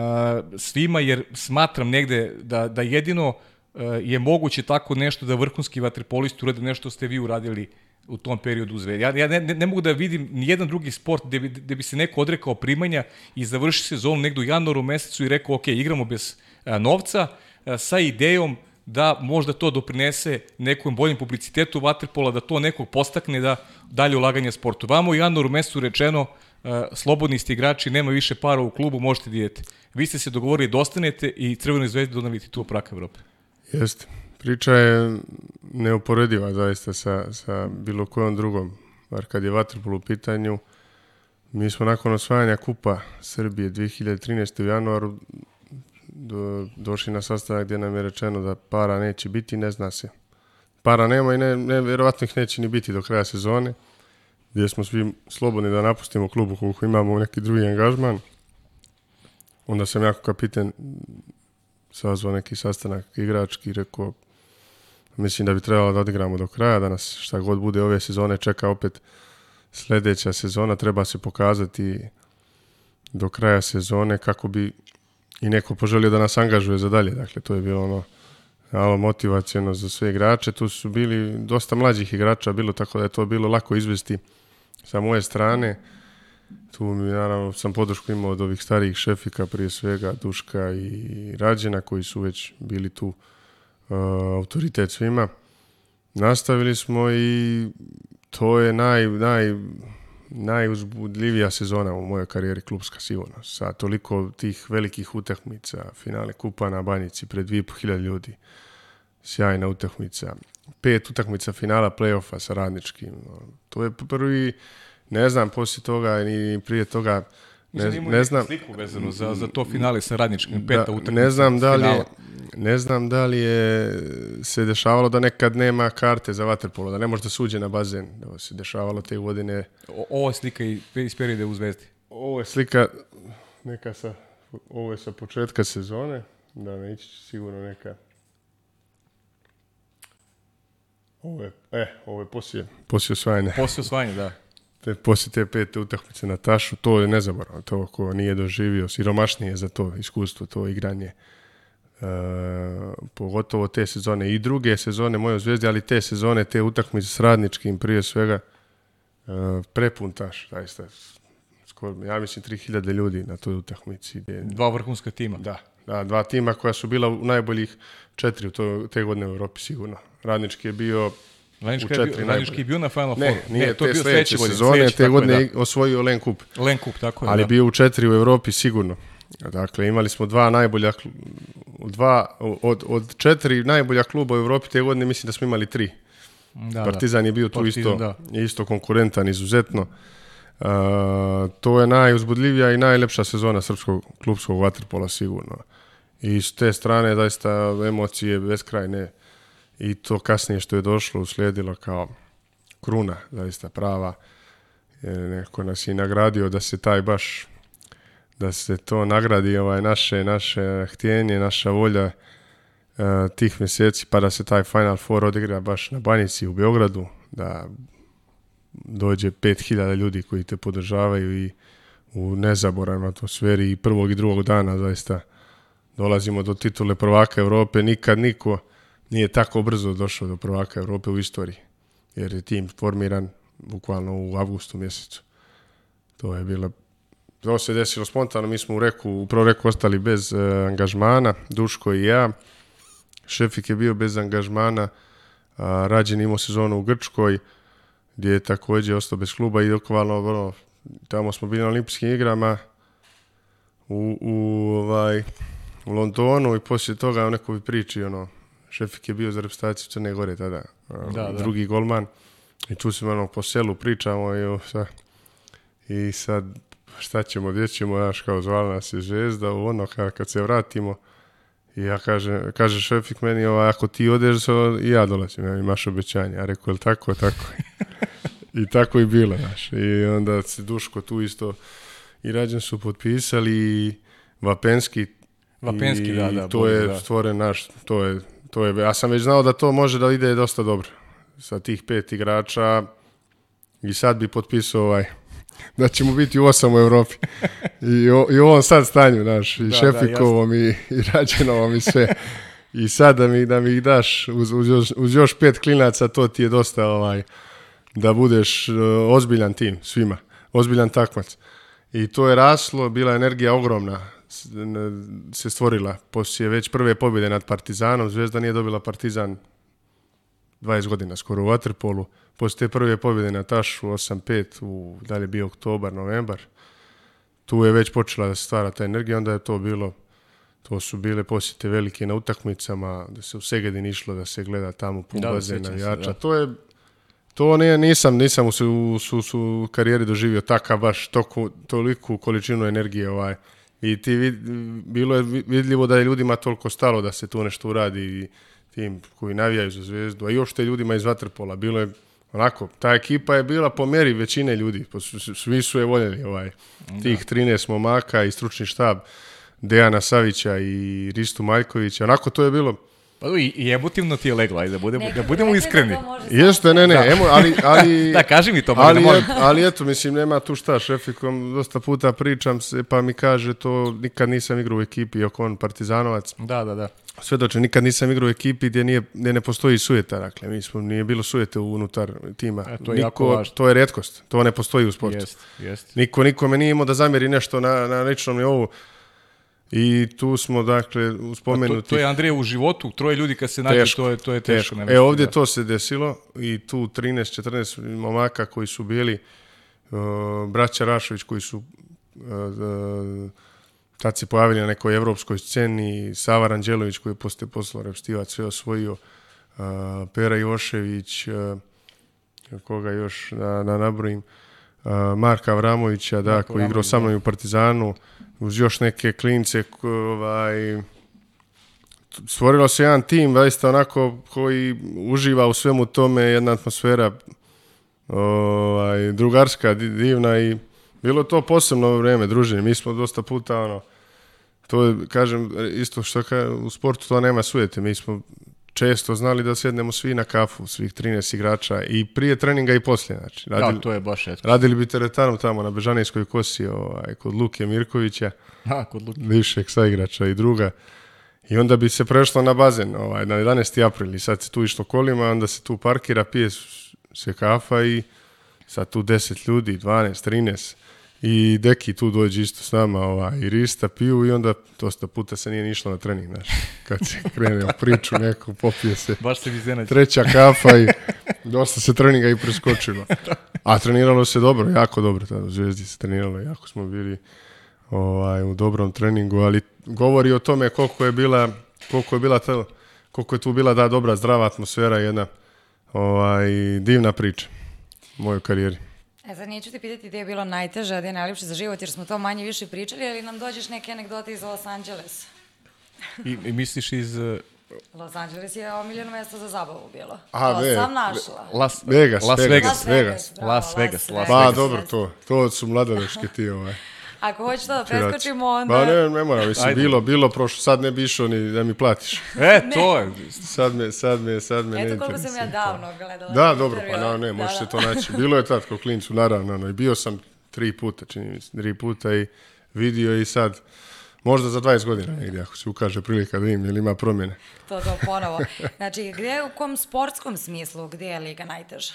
svima, jer smatram negde da, da jedino uh, je moguće tako nešto da vrhunski vaterpolist urade nešto ste vi uradili u tom periodu u Ja, ja ne, ne, ne mogu da vidim ni jedan drugi sport gde bi, gde bi se neko odrekao primanja i završi sezonu negde u januaru mesecu i rekao, ok, igramo bez a, novca a, sa idejom da možda to doprinese nekom boljem publicitetu vaterpola, da to nekog postakne da dalje ulaganje sportu. Vamo u januaru mesecu rečeno, a, slobodni ste igrači, nema više para u klubu, možete da vi ste se dogovorili da ostanete i Crvenoj zvezdi doneli titul praka Evrope. Jeste. Priča je neuporediva zaista sa, sa bilo kojom drugom. Bar kad je Vatrpol u pitanju, mi smo nakon osvajanja Kupa Srbije 2013. u januaru do, došli na sastanak gdje nam je rečeno da para neće biti, ne zna se. Para nema i ne, ne, verovatno ih neće ni biti do kraja sezone, gdje smo svi slobodni da napustimo klub ukoliko imamo neki drugi angažman. Onda sam jako kapiten mm, sazvao neki sastanak igrački i rekao mislim da bi trebalo da odigramo do kraja danas. Šta god bude ove sezone čeka opet sljedeća sezona. Treba se pokazati do kraja sezone kako bi i neko poželio da nas angažuje za dalje. Dakle, to je bilo ono malo motivacijeno za sve igrače. Tu su bili dosta mlađih igrača bilo, tako da je to bilo lako izvesti sa moje strane. Tu mi naravno sam podršku imao od ovih starijih šefika prije svega Duška i Rađena koji su već bili tu uh, autoritet svima. Nastavili smo i to je naj, naj, najuzbudljivija sezona u mojoj karijeri klubska sigurno. Sa toliko tih velikih utakmica, finale kupa na Banjici pred 2500 ljudi. Sjajna utakmica. Pet utakmica finala playoffa sa radničkim. To je prvi ne znam, poslije toga i prije toga ne, ne znam sliku vezanu za, za to finale sa radničkim da, peta da, ne znam da li je, ne znam da li je se dešavalo da nekad nema karte za vaterpolo, da ne može da suđe na bazen. Da se dešavalo te godine. O, ovo je slika iz perioda u Zvezdi. Ovo je slika neka sa ovo je sa početka sezone, da neće sigurno neka. Ovo je, e, ovo je poslije, poslije osvajanja. Poslije osvajanja, da te, poslije te pete utakmice na tašu, to je nezaboravno, to ko nije doživio, siromašnije za to iskustvo, to igranje. E, pogotovo te sezone i druge sezone moje zvezde, ali te sezone, te utakmice s radničkim prije svega, e, prepun taš, zaista. Skoro, ja mislim 3000 ljudi na toj utakmici. Dva vrhunska tima. Da, da, dva tima koja su bila u najboljih četiri u to, te godine u Evropi sigurno. Radnički je bio Laniški, je bio, Laniški je bio na Final Fouru. Four. nije, ne, to je bio sledeće godine, sezone, sledeće, te godine da. osvojio Len Kup. Len Kup, tako je. Ali da. bio u četiri u Evropi sigurno. Dakle, imali smo dva najbolja dva, od, od četiri najbolja kluba u Evropi te godine mislim da smo imali tri. Da, da. Partizan da. je bio tu Partizan, isto, da. isto konkurentan izuzetno. Uh, to je najuzbudljivija i najlepša sezona srpskog klubskog vaterpola sigurno. I s te strane zaista emocije beskrajne i to kasnije što je došlo uslijedilo kao kruna, zaista prava. E, neko nas i nagradio da se taj baš, da se to nagradi ovaj naše, naše htjenje, naša volja uh, tih mjeseci pa da se taj Final Four odigra baš na Banjici u Beogradu, da dođe 5000 ljudi koji te podržavaju i u nezaboravnoj atmosferi i prvog i drugog dana zaista dolazimo do titule prvaka Evrope, nikad niko nije tako brzo došao do prvaka Evrope u istoriji, jer je tim formiran bukvalno u avgustu mjesecu. To je bila to se desilo spontano, mi smo u reku, u proreku ostali bez e, angažmana, Duško i ja. Šefik je bio bez angažmana, a, Rađen imao sezonu u Grčkoj, gdje je takođe ostao bez kluba i okvalno, ono, tamo smo bili na olimpijskim igrama u, u, ovaj, u Londonu i poslije toga o nekoj priči, ono, Šefik je bio za reprezentaciju Crne Gore tada, da, da, drugi da. golman. I tu se malo po selu pričamo i, sa, i sad šta ćemo, gdje ćemo, znaš, kao zvala nas je Zvezda, ono, kad, kad se vratimo, i ja kažem, kaže Šefik meni, ova, ako ti odeš, i ja dolazim, ja, imaš obećanje. Ja rekao, je tako, tako? (laughs) I tako i bilo, znaš. I onda se Duško tu isto i rađen su potpisali i Vapenski. Vapenski, i, da, da. to je da. stvoren naš, to je To je, ja sam već znao da to može da ide dosta dobro. Sa tih pet igrača i sad bi potpisao ovaj (laughs) da ćemo biti u osam u Evropi. (laughs) I, o, i u ovom sad stanju, znaš, i da, da Šefikovom da, i, i Rađenovom i sve. I sad da mi, da mi ih daš uz, uz, još, uz još pet klinaca, to ti je dosta ovaj, da budeš uh, ozbiljan tim svima, ozbiljan takmac. I to je raslo, bila energija ogromna se stvorila poslije već prve pobjede nad Partizanom. Zvezda nije dobila Partizan 20 godina skoro u Waterpolu. Poslije te prve pobjede na Tašu 8-5, u, da li je bio oktobar, novembar, tu je već počela da se stvara ta energija, onda je to bilo to su bile posjete velike na utakmicama, da se u Segedin išlo da se gleda tamo pun da, bazen navijača. Da. To je to ne, nisam, nisam u, su, su, su karijeri doživio takav baš toku, toliku količinu energije ovaj i ti vid, bilo je vidljivo da je ljudima toliko stalo da se tu nešto uradi i tim koji navijaju za zvezdu, a i uopšte ljudima iz Vatrpola, bilo je onako, ta ekipa je bila po meri većine ljudi, svi su je voljeli ovaj, da. tih 13 momaka i stručni štab Dejana Savića i Ristu Maljkovića, onako to je bilo Pa i, i emotivno ti je leglo, ajde, da budemo, da budemo iskreni. Da Jeste, ne, ne, da. Emo, ali... (laughs) ali da, kaži mi to, pa da ali, da ali eto, mislim, nema tu šta, šefikom dosta puta pričam se, pa mi kaže to, nikad nisam igrao u ekipi, iako on partizanovac. Da, da, da. Svedoče, nikad nisam igrao u ekipi gdje, nije, gdje ne postoji sujeta, dakle, mi smo, nije bilo sujete unutar tima. E, to je Niko, jako važno. To je redkost, to ne postoji u sportu. Jeste, jeste. Niko, nikome nije imao da zamjeri nešto na, na ličnom nivou. ovu I tu smo, dakle, spomenuti... To, to je, Andrija, u životu, troje ljudi kad se nađe, to je, to je teško. teško. E, ovdje da. to se desilo i tu 13-14 momaka koji su bili uh, braća Rašović, koji su uh, tad se pojavili na nekoj evropskoj sceni, Sava Ranđelović koji je posle poslao Repstivac sve osvojio, uh, Pera Jošević, uh, koga još da, da nabrojim, Marka Avramovića, da, koji je igrao sa da. mnom u Partizanu, uz još neke klince ovaj, stvorilo se jedan tim zaista onako koji uživa u svemu tome jedna atmosfera ovaj, drugarska divna i bilo to posebno vrijeme druženje mi smo dosta puta ono to je, kažem, isto što ka, u sportu to nema sujete. Mi smo često znali da sednemo svi na kafu, svih 13 igrača i prije treninga i poslije, znači. Da, radili, da, to je baš etko. Radili bi teretanu tamo na Bežanijskoj kosi, ovaj, kod Luke Mirkovića. Ha, kod Luke. Bivšeg sa igrača i druga. I onda bi se prešlo na bazen, ovaj, na 11. april i sad se tu išlo kolima, onda se tu parkira, pije se kafa i sad tu 10 ljudi, 12, 13 i Deki tu dođe isto s nama ova, i rista piju i onda dosta puta se nije nišlo na trening, znaš, kad se krene u priču neku, popije se Baš se iznenađe. treća kafa i (laughs) dosta se treninga i preskočilo. A treniralo se dobro, jako dobro, tada u Zvezdi se treniralo, jako smo bili ovaj, u dobrom treningu, ali govori o tome koliko je bila, koliko je bila ta, koliko je tu bila da dobra, zdrava atmosfera, jedna ovaj, divna priča u mojoj karijeri. E sad neću te pitati gde je bilo najteže, gde je najljepše za život, jer smo to manje više pričali, ali nam dođeš neke anegdote iz Los Angelesa. I, i misliš iz... E, Los Angeles je omiljeno mesto za zabavu bilo. A, to ve, sam našla. Las Vegas, Las Vegas, Vegas. Vegas. Las Vegas, Las Vegas. Las Vegas. Pa, dobro, to, to su mladanačke ti ovaj. Ako hoćeš to da preskočimo, onda... Ba ne, ne mora, mislim, Ajde. bilo, bilo prošlo, sad ne bi išao ni da mi platiš. E, to je. Sad me, sad me, sad me Eto ne Eto koliko sam ja davno gledala. Da, dobro, pa da, na, ne, da, možeš da. se to naći. Bilo je tad kao klincu, naravno, no, i bio sam tri puta, čini mi se, tri puta i vidio i sad... Možda za 20 godina negdje, ako se ukaže prilika da im, ili ima promjene. To, to, ponovo. Znači, gdje, u kom sportskom smislu, gdje je Liga najteža?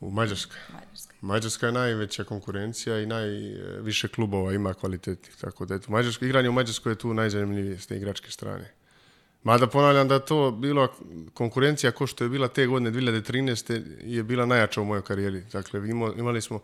U Mađarska. Mađarska. Mađarska je najveća konkurencija i najviše e, klubova ima kvalitetnih, tako da eto, Mađarsko, igranje u Mađarskoj je tu najzanimljivije s igračke strane. Mada ponavljam da to bila konkurencija ko što je bila te godine 2013. je bila najjača u mojoj karijeri. Dakle, imali smo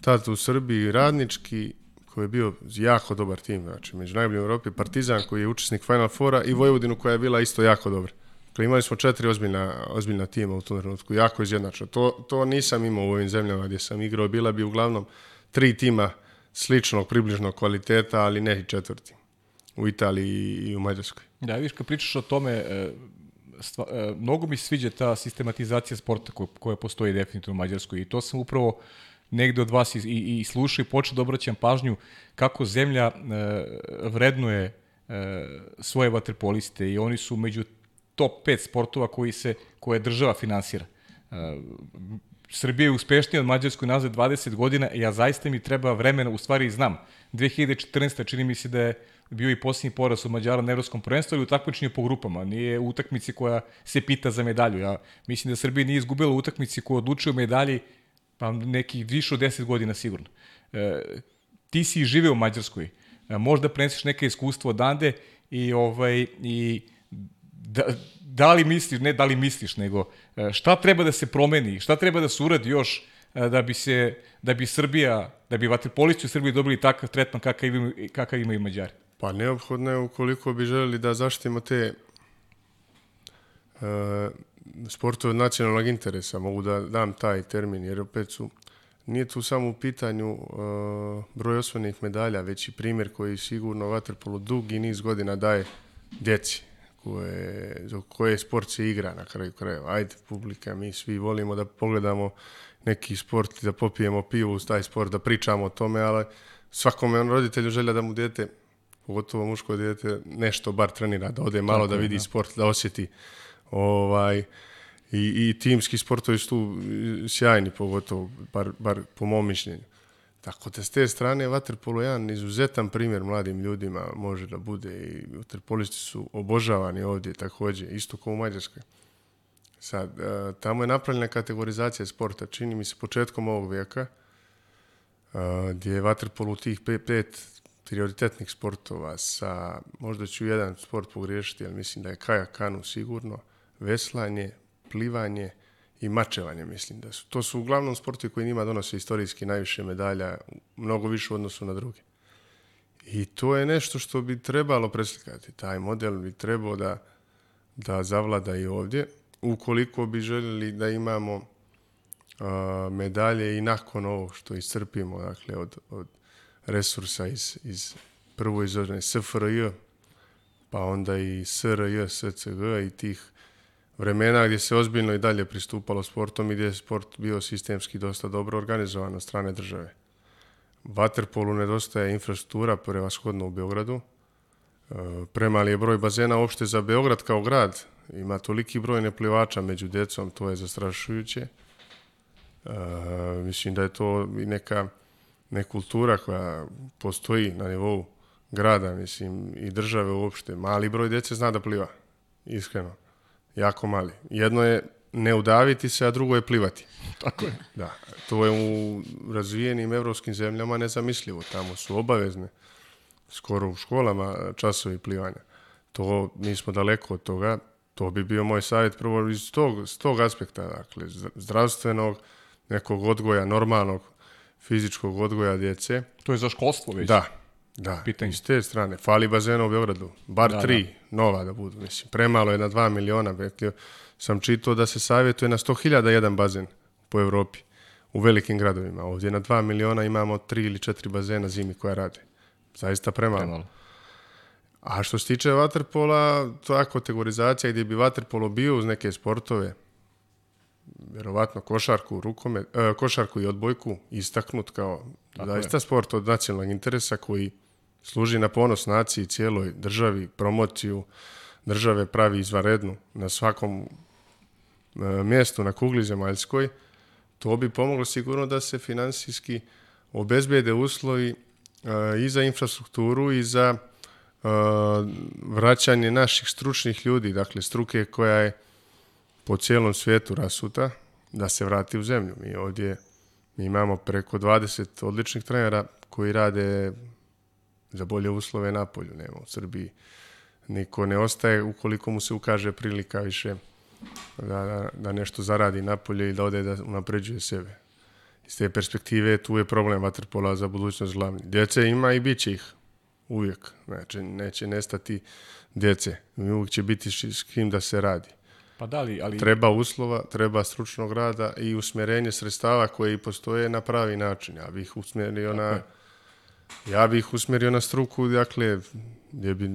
tad u Srbiji radnički koji je bio jako dobar tim, znači među najboljim u Europi, Partizan koji je učesnik Final Fora i Vojvodinu koja je bila isto jako dobra. Dakle, imali smo četiri ozbiljna, ozbiljna tima u tom trenutku, jako izjednačno. To, to nisam imao u ovim zemljama gdje sam igrao, bila bi uglavnom tri tima sličnog, približnog kvaliteta, ali ne i četvrti u Italiji i u Mađarskoj. Da, vidiš, kad pričaš o tome, e, stva, e, mnogo mi sviđa ta sistematizacija sporta koja, koja postoji definitivno u Mađarskoj i to sam upravo negde od vas i, i, i slušao i počeo da obraćam pažnju kako zemlja e, vrednuje svoje vaterpoliste i oni su među top 5 sportova koji se, koje država finansira. E, Srbija je uspešnija od Mađarskoj nazad 20 godina, ja zaista mi treba vremena, u stvari znam. 2014. čini mi se da je bio i posljednji poraz od Mađara na evropskom prvenstvu ili u takmičenju po grupama, nije u utakmici koja se pita za medalju. Ja mislim da Srbija nije izgubila utakmici koja odlučuje medalji pa nekih više od 10 godina sigurno. E, ti si živeo u Mađarskoj, e, možda preneseš neke iskustva odande i, ovaj, i da, da li misliš, ne da li misliš, nego e, šta treba da se promeni, šta treba da se uradi još e, da bi se, da bi Srbija, da bi vaterpolisti u Srbiji dobili takav tretman kakav imaju, kakav imaju Mađari? Pa neophodno je ukoliko bi želeli da zaštitimo te e, sportove nacionalnog interesa, mogu da dam taj termin, jer opet su, nije tu samo u pitanju e, broj osvojenih medalja, već i primjer koji sigurno Vaterpolo dugi niz godina daje djeci koje, za koje sport se igra na kraju krajeva. Ajde, publika, mi svi volimo da pogledamo neki sport, da popijemo pivu uz taj sport, da pričamo o tome, ali svakome on roditelju želja da mu dete, pogotovo muško dete, nešto bar trenira, da ode malo, Tako, da vidi da. sport, da osjeti ovaj, i, i timski sportovi su tu sjajni, pogotovo, bar, bar po mom mišljenju. Tako da s te strane Waterpolo jedan izuzetan primjer mladim ljudima može da bude i Waterpolisti su obožavani ovdje takođe, isto kao u Mađarskoj. Sad, e, tamo je napravljena kategorizacija sporta, čini mi se početkom ovog vijeka, e, gdje je Waterpolo u tih pet prioritetnih sportova sa, možda ću jedan sport pogriješiti, ali mislim da je kajak, kanu sigurno, veslanje, plivanje, i mačevanje, mislim da su. To su uglavnom sportovi koji njima donose istorijski najviše medalja, mnogo više u odnosu na druge. I to je nešto što bi trebalo preslikati. Taj model bi trebao da, da zavlada i ovdje. Ukoliko bi željeli da imamo uh, medalje i nakon ovog što iscrpimo, dakle, od, od resursa iz, iz prvo iz SFRJ, pa onda i SRJ, SCG i tih vremena gdje se ozbiljno i dalje pristupalo sportom i gdje je sport bio sistemski dosta dobro organizovan od strane države. Vaterpolu nedostaje infrastruktura prevashodno u Beogradu. E, premali je broj bazena uopšte za Beograd kao grad. Ima toliki broj neplivača među djecom, to je zastrašujuće. E, mislim da je to i neka nekultura koja postoji na nivou grada, mislim, i države uopšte. Mali broj djece zna da pliva, iskreno jako mali. Jedno je ne udaviti se, a drugo je plivati. Tako je. Da, to je u razvijenim evropskim zemljama nezamislivo. Tamo su obavezne skoro u školama časovi plivanja. To, mi smo daleko od toga. To bi bio moj savjet prvo iz tog, s tog aspekta, dakle, zdravstvenog, nekog odgoja, normalnog fizičkog odgoja djece. To je za školstvo već? Da, da. Pitanje. Iz te strane. Fali bazena u Beogradu. Bar da, tri. Da nova da budu, mislim, premalo je na 2 miliona, sam čitao da se savjetuje na 100.000 jedan bazen po Evropi, u velikim gradovima. Ovdje na 2 miliona imamo 3 ili 4 bazena zimi koja rade. Zaista premalo. premalo. A što se tiče vaterpola, je kategorizacija gdje bi vaterpolo bio uz neke sportove, vjerovatno košarku, rukome, e, košarku i odbojku istaknut kao Tako zaista je. sport od nacionalnog interesa koji Služi na ponos naciji, cijeloj državi, promociju države pravi izvanrednu na svakom e, mjestu na kugli zemaljskoj, to bi pomoglo sigurno da se finansijski obezbijede uslovi e, i za infrastrukturu i za e, vraćanje naših stručnih ljudi, dakle struke koja je po cijelom svijetu rasuta, da se vrati u zemlju. Mi ovdje mi imamo preko 20 odličnih trenera koji rade za bolje uslove na polju. Nema u Srbiji niko ne ostaje ukoliko mu se ukaže prilika više da, da, da nešto zaradi napolje i da ode da unapređuje sebe. Iz te perspektive tu je problem vaterpola za budućnost glavni. Djece ima i bit će ih uvijek. Znači, neće nestati djece. Uvijek će biti s kim da se radi. Pa da li, ali... Treba uslova, treba stručnog rada i usmjerenje sredstava koje i postoje na pravi način. Ja bih usmjerio okay. na Ja bih ih usmjerio na struku, dakle, gdje bi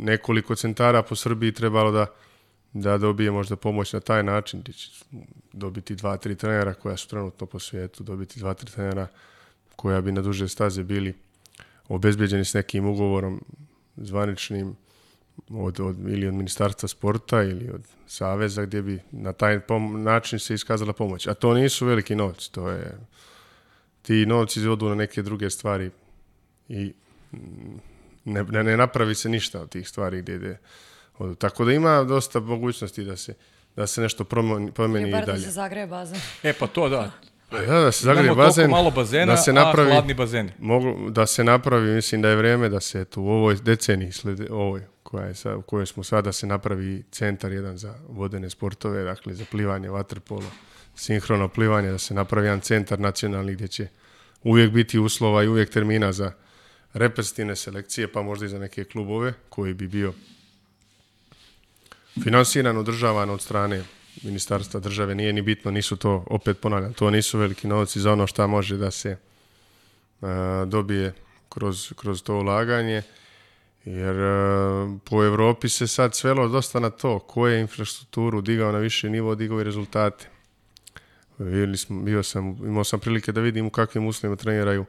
nekoliko centara po Srbiji trebalo da, da dobije možda pomoć na taj način, gdje će dobiti dva, tri trenera koja su trenutno po svijetu, dobiti dva, tri trenera koja bi na duže staze bili obezbeđeni s nekim ugovorom zvaničnim od, od, ili od ministarstva sporta ili od saveza gdje bi na taj način se iskazala pomoć. A to nisu veliki novci, to je ti novci odu na neke druge stvari i mm, ne, ne, ne napravi se ništa od tih stvari gde ide. Od, tako da ima dosta mogućnosti da se, da se nešto promeni, promeni i dalje. Je bar Da se zagreje bazen. (laughs) E pa to da. Pa da, da se zagreje bazen, malo da bazena, da se napravi, a hladni bazen. Mogu, da se napravi, mislim da je vrijeme da se tu u ovoj deceniji, slede, ovoj koja je sa, u kojoj smo sada, da se napravi centar jedan za vodene sportove, dakle za plivanje, vaterpolo, sinhrono plivanje, da se napravi jedan centar nacionalni gdje će uvijek biti uslova i uvijek termina za reprezentativne selekcije, pa možda i za neke klubove koji bi bio finansiran, održavan od strane ministarstva države. Nije ni bitno, nisu to, opet ponavljam, to nisu veliki novci za ono šta može da se a, dobije kroz, kroz to ulaganje. Jer a, po Evropi se sad svelo dosta na to ko je infrastrukturu digao na više nivo, digao i rezultate. Bili smo, bio sam, imao sam prilike da vidim u kakvim uslovima treniraju uh,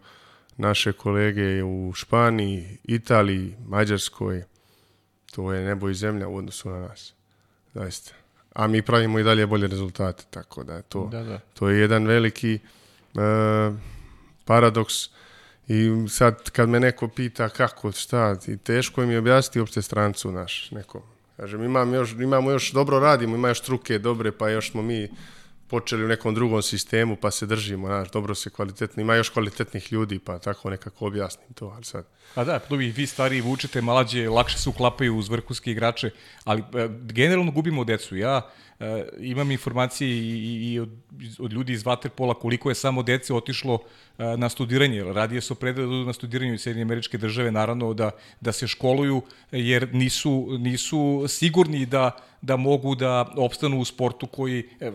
naše kolege u Španiji, Italiji, Mađarskoj. To je nebo i zemlja u odnosu na nas. Zaista. A mi pravimo i dalje bolje rezultate, tako da je to, da, da. to je jedan veliki uh, paradoks. I sad kad me neko pita kako, šta, i teško mi je objasniti uopšte strancu naš nekom. Kažem, imam još, imamo još, dobro radimo, ima još truke dobre, pa još smo mi počeli u nekom drugom sistemu pa se držimo, znaš, dobro se kvalitetno, ima još kvalitetnih ljudi, pa tako nekako objasnim to, ali sad. A da, vi, pa vi stariji vučete, mlađe, lakše se uklapaju uz vrhunske igrače, ali e, generalno gubimo decu. Ja e, imam informacije i, i od, od ljudi iz Vaterpola koliko je samo dece otišlo e, na studiranje, radije se predali da na studiranju iz Sjedinje američke države, naravno da, da se školuju, jer nisu, nisu sigurni da, da mogu da opstanu u sportu koji, e,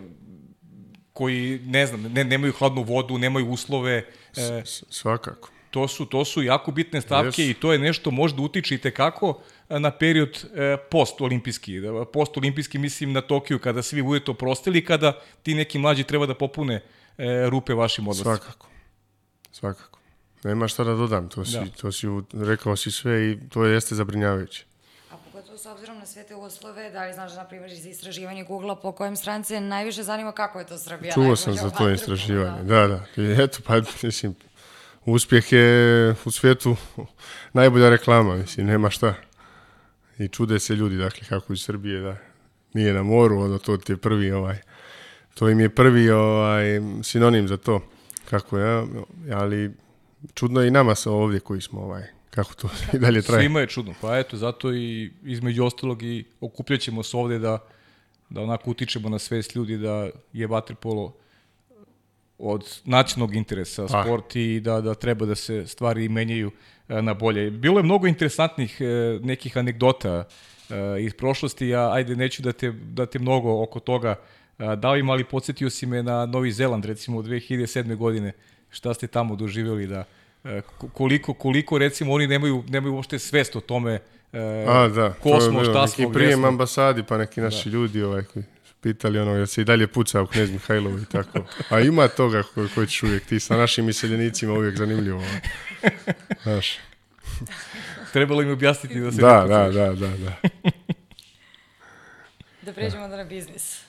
koji, ne znam, ne, nemaju hladnu vodu, nemaju uslove. E, Svakako. To su, to su jako bitne stavke yes. i to je nešto možda utiče i tekako e, na period e, post-olimpijski. E, post-olimpijski mislim na Tokiju, kada svi budete oprostili, kada ti neki mlađi treba da popune rupe vašim odlastima. Svakako. Svakako. Nema šta da dodam, to si, da. to si rekao si sve i to jeste zabrinjavajuće s obzirom na sve te uslove, da li znaš, na primjer, iz istraživanja Google-a po kojem strance najviše zanima kako je to Srbija? Čuo sam za to istraživanje, da. da, da. I eto, pa, mislim, uspjeh je u svijetu (laughs) najbolja reklama, mislim, nema šta. I čude se ljudi, dakle, kako iz Srbije, da, nije na moru, onda to ti je prvi, ovaj, to im je prvi, ovaj, sinonim za to, kako je, ali čudno je i nama sa ovdje koji smo, ovaj, kako to (laughs) i dalje traje. Svima je čudno, pa eto, zato i između ostalog i okupljaćemo se ovde da, da onako utičemo na svest ljudi da je vaterpolo od nacionalnog interesa pa. sport i da, da treba da se stvari menjaju e, na bolje. Bilo je mnogo interesantnih e, nekih anegdota e, iz prošlosti, ja ajde neću da te, da te mnogo oko toga davim, ali podsjetio si me na Novi Zeland recimo od 2007. godine, šta ste tamo doživjeli da E, koliko, koliko recimo oni nemaju, nemaju uopšte svest o tome e, A, da, ko smo, šta smo, gde smo. ambasadi, pa neki da. naši da. ljudi ovaj, koji pitali ono, jel se i dalje puca u Knez Mihajlovu i tako. A ima toga koji, ko ćeš uvijek ti sa našim iseljenicima uvijek zanimljivo. Znaš. Trebalo im objasniti da se... Da, da, da, da, da. da pređemo da na biznis.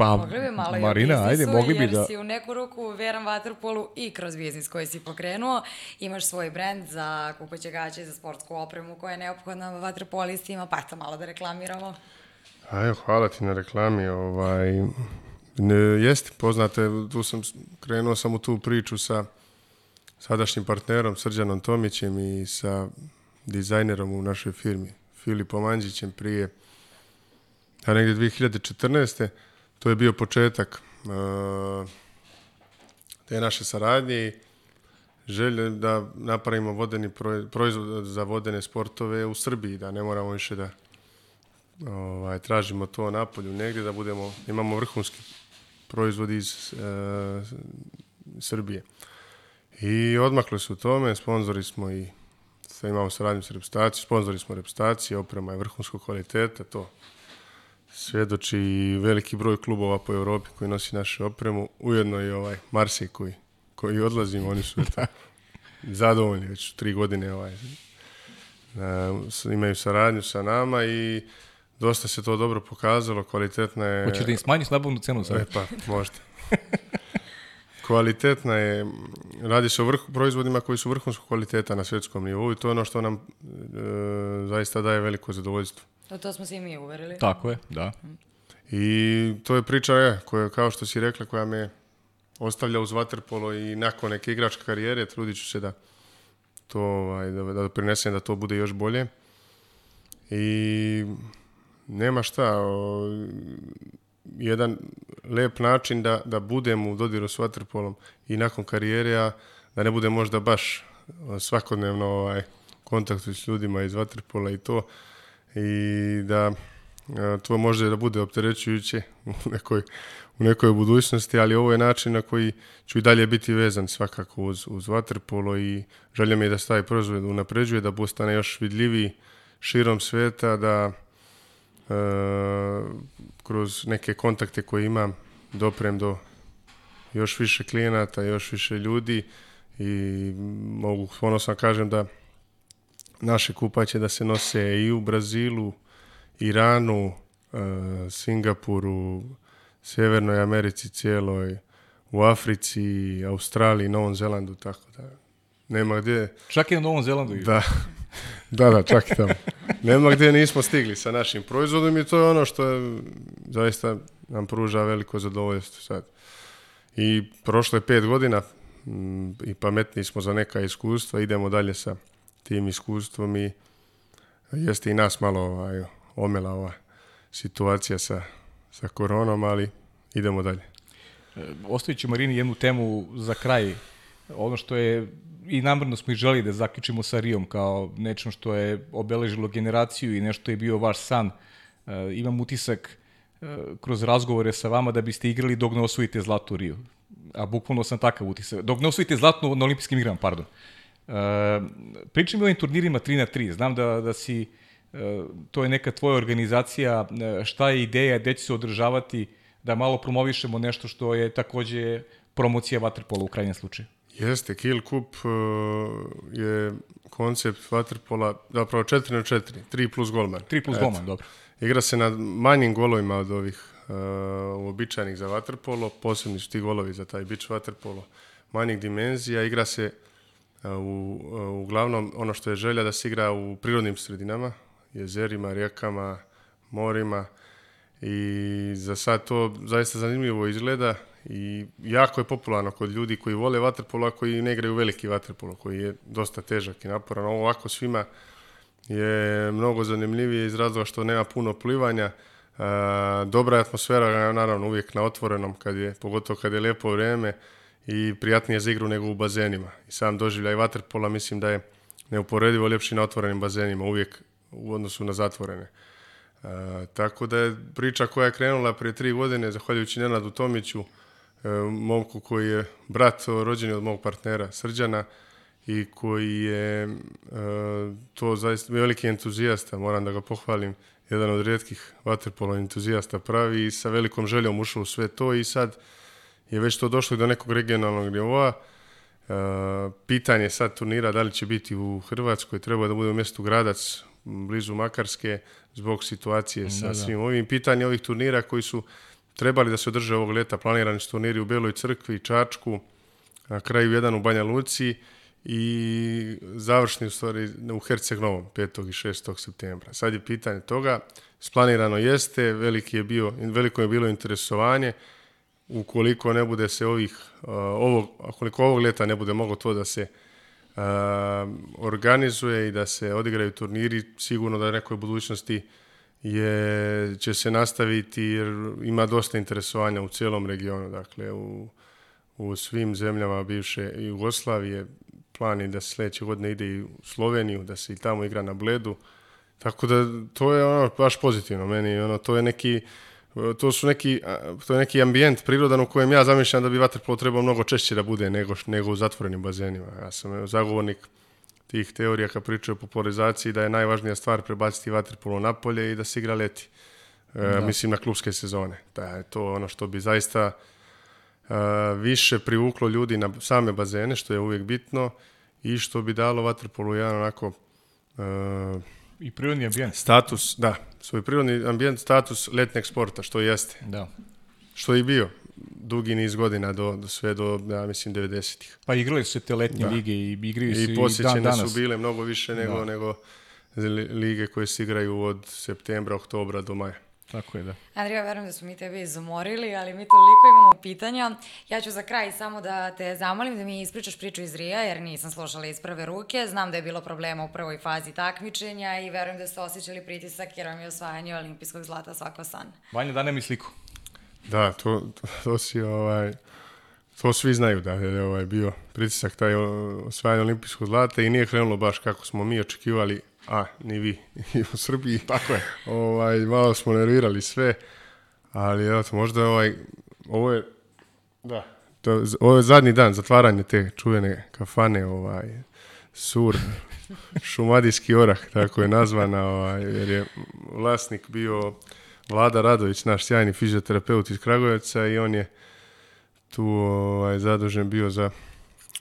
Pa, mogli bi malo Marina, biznisu, ajde, mogli bi da... si u neku ruku veran vaterpolu i kroz biznis koji si pokrenuo. Imaš svoj brend za kupaće gaće, za sportsku opremu koja je neophodna vaterpolistima, pa eto malo da reklamiramo. Ajde, hvala ti na reklami. Ovaj, ne, jeste, poznate, tu sam krenuo sam u tu priču sa sadašnjim partnerom Srđanom Tomićem i sa dizajnerom u našoj firmi, Filipom Anđićem prije, a negde 2014 to je bio početak uh, te naše saradnje i želje da napravimo vodeni proizvod za vodene sportove u Srbiji, da ne moramo više da ovaj, tražimo to napolju negdje, da budemo, imamo vrhunski proizvod iz uh, Srbije. I odmakli su u tome, sponzori smo i sa imamo saradnju sa repstacijom, sponzori smo repstacije, oprema je vrhunskog kvaliteta, to svedoči i veliki broj klubova po Europi koji nosi našu opremu, ujedno i ovaj Marsej koji, koji odlazimo, oni su eto, (laughs) zadovoljni već tri godine ovaj, uh, imaju saradnju sa nama i dosta se to dobro pokazalo, kvalitetna je... Hoćeš da im smanjiš nabavnu cenu sad? E pa, možda. (laughs) kvalitetna je, radi se o vrh, proizvodima koji su vrhunskog kvaliteta na svjetskom nivou i to je ono što nam e, zaista daje veliko zadovoljstvo. Da, to smo se i mi uverili. Tako je, da. Mhm. I to je priča, je, koja, kao što si rekla, koja me ostavlja uz vaterpolo i nakon neke igračke karijere, trudit ću se da to, ovaj, da, da prinesem da to bude još bolje. I nema šta, o, jedan lep način da, da budem u dodiru s vaterpolom i nakon karijere, a da ne budem možda baš svakodnevno ovaj, kontaktu s ljudima iz vaterpola i to, i da e, to može da bude opterećujuće (laughs) u nekoj, u nekoj budućnosti, ali ovo je način na koji ću i dalje biti vezan svakako uz, uz Waterpolo i želja mi je da stavi proizvod unapređuje, da postane još vidljiviji širom sveta, da e, kroz neke kontakte koje imam doprem do još više klijenata, još više ljudi i mogu ponosno kažem da naše kupaće da se nose i u Brazilu, Iranu, e, Singapuru, Severnoj Americi cijeloj, u Africi, Australiji, Novom Zelandu, tako da nema gdje... Čak i na Novom Zelandu. Da, (laughs) da, da, čak i tamo. Nema gdje nismo stigli sa našim proizvodom i to je ono što je, zaista nam pruža veliko zadovoljstvo sad. I prošle pet godina mm, i pametni smo za neka iskustva, idemo dalje sa tim iskustvom i jeste i nas malo ovaj, omela ova situacija sa, sa koronom, ali idemo dalje. E, ostavit ću Marini jednu temu za kraj. Ono što je i namrno smo i želi da zaključimo sa Rijom kao nečem što je obeležilo generaciju i nešto je bio vaš san. E, imam utisak e, kroz razgovore sa vama da biste igrali dok ne osvojite zlatu Riju. A bukvalno sam takav utisak. Dok ne osvojite zlatnu na olimpijskim igram, pardon. Ehm, pričam o ovim turnirima 3 na 3. Znam da, da si, e, to je neka tvoja organizacija, e, šta je ideja, gde će se održavati, da malo promovišemo nešto što je takođe promocija Waterpola u krajnjem slučaju. Jeste, Kill Cup e, je koncept Waterpola, zapravo 4 na 4, 3 plus golman. 3 plus golman, dobro. Igra se na manjim golovima od ovih uh, uobičajenih za Waterpolo, posebni su ti golovi za taj beach Waterpolo, manjih dimenzija, igra se uh, U, uglavnom, ono što je želja da se igra u prirodnim sredinama, jezerima, rijekama, morima i za sad to zaista zanimljivo izgleda i jako je popularno kod ljudi koji vole vaterpolo, a koji ne igraju veliki vaterpolo, koji je dosta težak i naporan. Ovo ovako svima je mnogo zanimljivije iz razloga što nema puno plivanja, e, dobra je atmosfera, naravno uvijek na otvorenom, kad je, pogotovo kad je lijepo vrijeme, i prijatnije za igru nego u bazenima. I sam doživljaj vaterpola mislim da je neuporedivo ljepši na otvorenim bazenima, uvijek u odnosu na zatvorene. E, tako da je priča koja je krenula prije tri godine, zahvaljujući Nenadu Tomiću, e, momku koji je brat rođeni od mog partnera Srđana i koji je e, to zaista veliki entuzijasta, moram da ga pohvalim, jedan od rijetkih vaterpolo entuzijasta pravi i sa velikom željom ušao u sve to i sad je već to došlo do nekog regionalnog nivoa. E, pitanje sad turnira da li će biti u Hrvatskoj, treba da bude u mjestu Gradac, blizu Makarske, zbog situacije sa da. da. svim ovim. Pitanje ovih turnira koji su trebali da se održe ovog leta, planirani su turniri u Beloj crkvi, Čačku, na kraju jedan u Banja Luci i završni u stvari u Herceg Novom 5. i 6. septembra. Sad je pitanje toga, splanirano jeste, veliki je bio, veliko je bilo interesovanje, ukoliko ne bude se ovih, uh, ovog, ukoliko ovog leta ne bude moglo to da se uh, organizuje i da se odigraju turniri, sigurno da u nekoj budućnosti je, će se nastaviti jer ima dosta interesovanja u cijelom regionu, dakle u, u svim zemljama bivše Jugoslavije, plan je da se sledeće godine ide i u Sloveniju, da se i tamo igra na Bledu, tako da to je ono baš pozitivno meni, ono to je neki to su neki, to je neki ambijent prirodan u kojem ja zamišljam da bi vaterpolo trebao mnogo češće da bude nego, nego u zatvorenim bazenima. Ja sam zagovornik tih teorija kad pričaju o popularizaciji da je najvažnija stvar prebaciti vaterpolo napolje i da se igra leti. E, da. Mislim na klubske sezone. Da je to ono što bi zaista e, više privuklo ljudi na same bazene, što je uvijek bitno i što bi dalo vaterpolu jedan onako e, i prirodni ambijent. Status, da, svoj prirodni ambijent status letnjeg sporta, što jeste. Da. Što je i bio dugi niz godina do, do sve do ja mislim 90-ih. Pa igrali su te letnje da. lige i igraju se i, i dan danas. su bile mnogo više nego da. nego lige koje se igraju od septembra, oktobra do maja. Tako je, da. Andrija, verujem da smo mi tebe izumorili, ali mi toliko imamo pitanja. Ja ću za kraj samo da te zamolim da mi ispričaš priču iz Rija, jer nisam slušala iz prve ruke. Znam da je bilo problema u prvoj fazi takmičenja i verujem da ste osjećali pritisak jer vam je osvajanje olimpijskog zlata svako san. Vanja, da ne mi sliku. Da, to, to, to si ovaj... To svi znaju da je ovaj, bio pritisak taj osvajanje olimpijskog zlata i nije krenulo baš kako smo mi očekivali a ni vi (laughs) i u Srbiji. Tako je. Ovaj, malo smo nervirali sve, ali evo, možda ovaj, ovo je, da, to, ovo je zadnji dan zatvaranje te čuvene kafane, ovaj, sur, (laughs) šumadijski orah, tako je nazvana, ovaj, jer je vlasnik bio Vlada Radović, naš sjajni fizioterapeut iz Kragujevca i on je tu ovaj, zadužen bio za...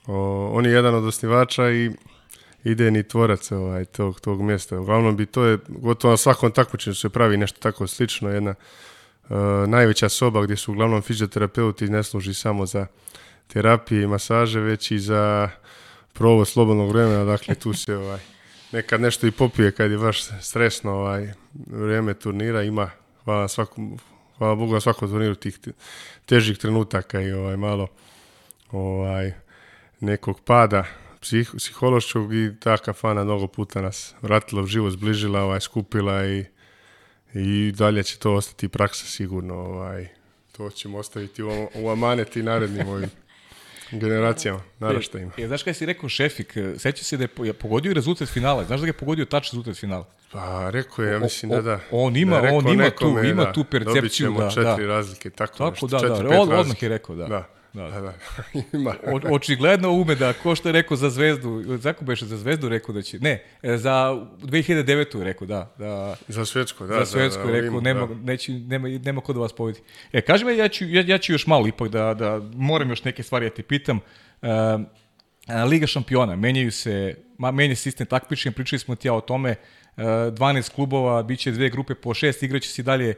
O, on je jedan od osnivača i idejni tvorac ovaj, tog, tog mjesta. Uglavnom bi to je, gotovo na svakom takmičenju se pravi nešto tako slično, jedna uh, najveća soba gdje su uglavnom fizioterapeuti ne služi samo za terapije i masaže, već i za provo slobodnog vremena, dakle tu se ovaj, nekad nešto i popije kad je baš stresno ovaj, vrijeme turnira, ima hvala, svakom, hvala Bogu na svakom turniru tih težih trenutaka i ovaj, malo ovaj, nekog pada, psih, psihološkog i ta kafana mnogo puta nas vratila u život, zbližila, ovaj, skupila i, i dalje će to ostati praksa sigurno. Ovaj, to ćemo ostaviti u, u amanet i narednim ovim (laughs) generacijama, naraštajima. E, e, znaš kaj si rekao Šefik, e, sećaš se da je, pogodio rezultat finala, znaš da ga je pogodio tač rezultat finala? Pa, rekao je, ja mislim o, da da. On ima, da on ima tu, ima da, tu percepciju. Dobit ćemo da, da. četiri da. razlike, tako, tako nešto, da, da četiri, da, pet odmah je rekao, da. da. Da, da, da. da. (laughs) Ima. O, očigledno ume da, ko što je rekao za zvezdu, Zako beše za zvezdu rekao da će, ne, e, za 2009. rekao, da. da za svetsko, da. Za svetsko da, da, rekao, ima, nema, da. Neći, nema, nema ko da vas povedi. E, kaži me, ja ću, ja, ja ću još malo ipak da, da moram još neke stvari ja te pitam. Uh, Liga šampiona, menjaju se, ma, menja sistem takmičenja, pričali smo ti ja o tome, 12 e, klubova, bit će dve grupe po šest, igraće se dalje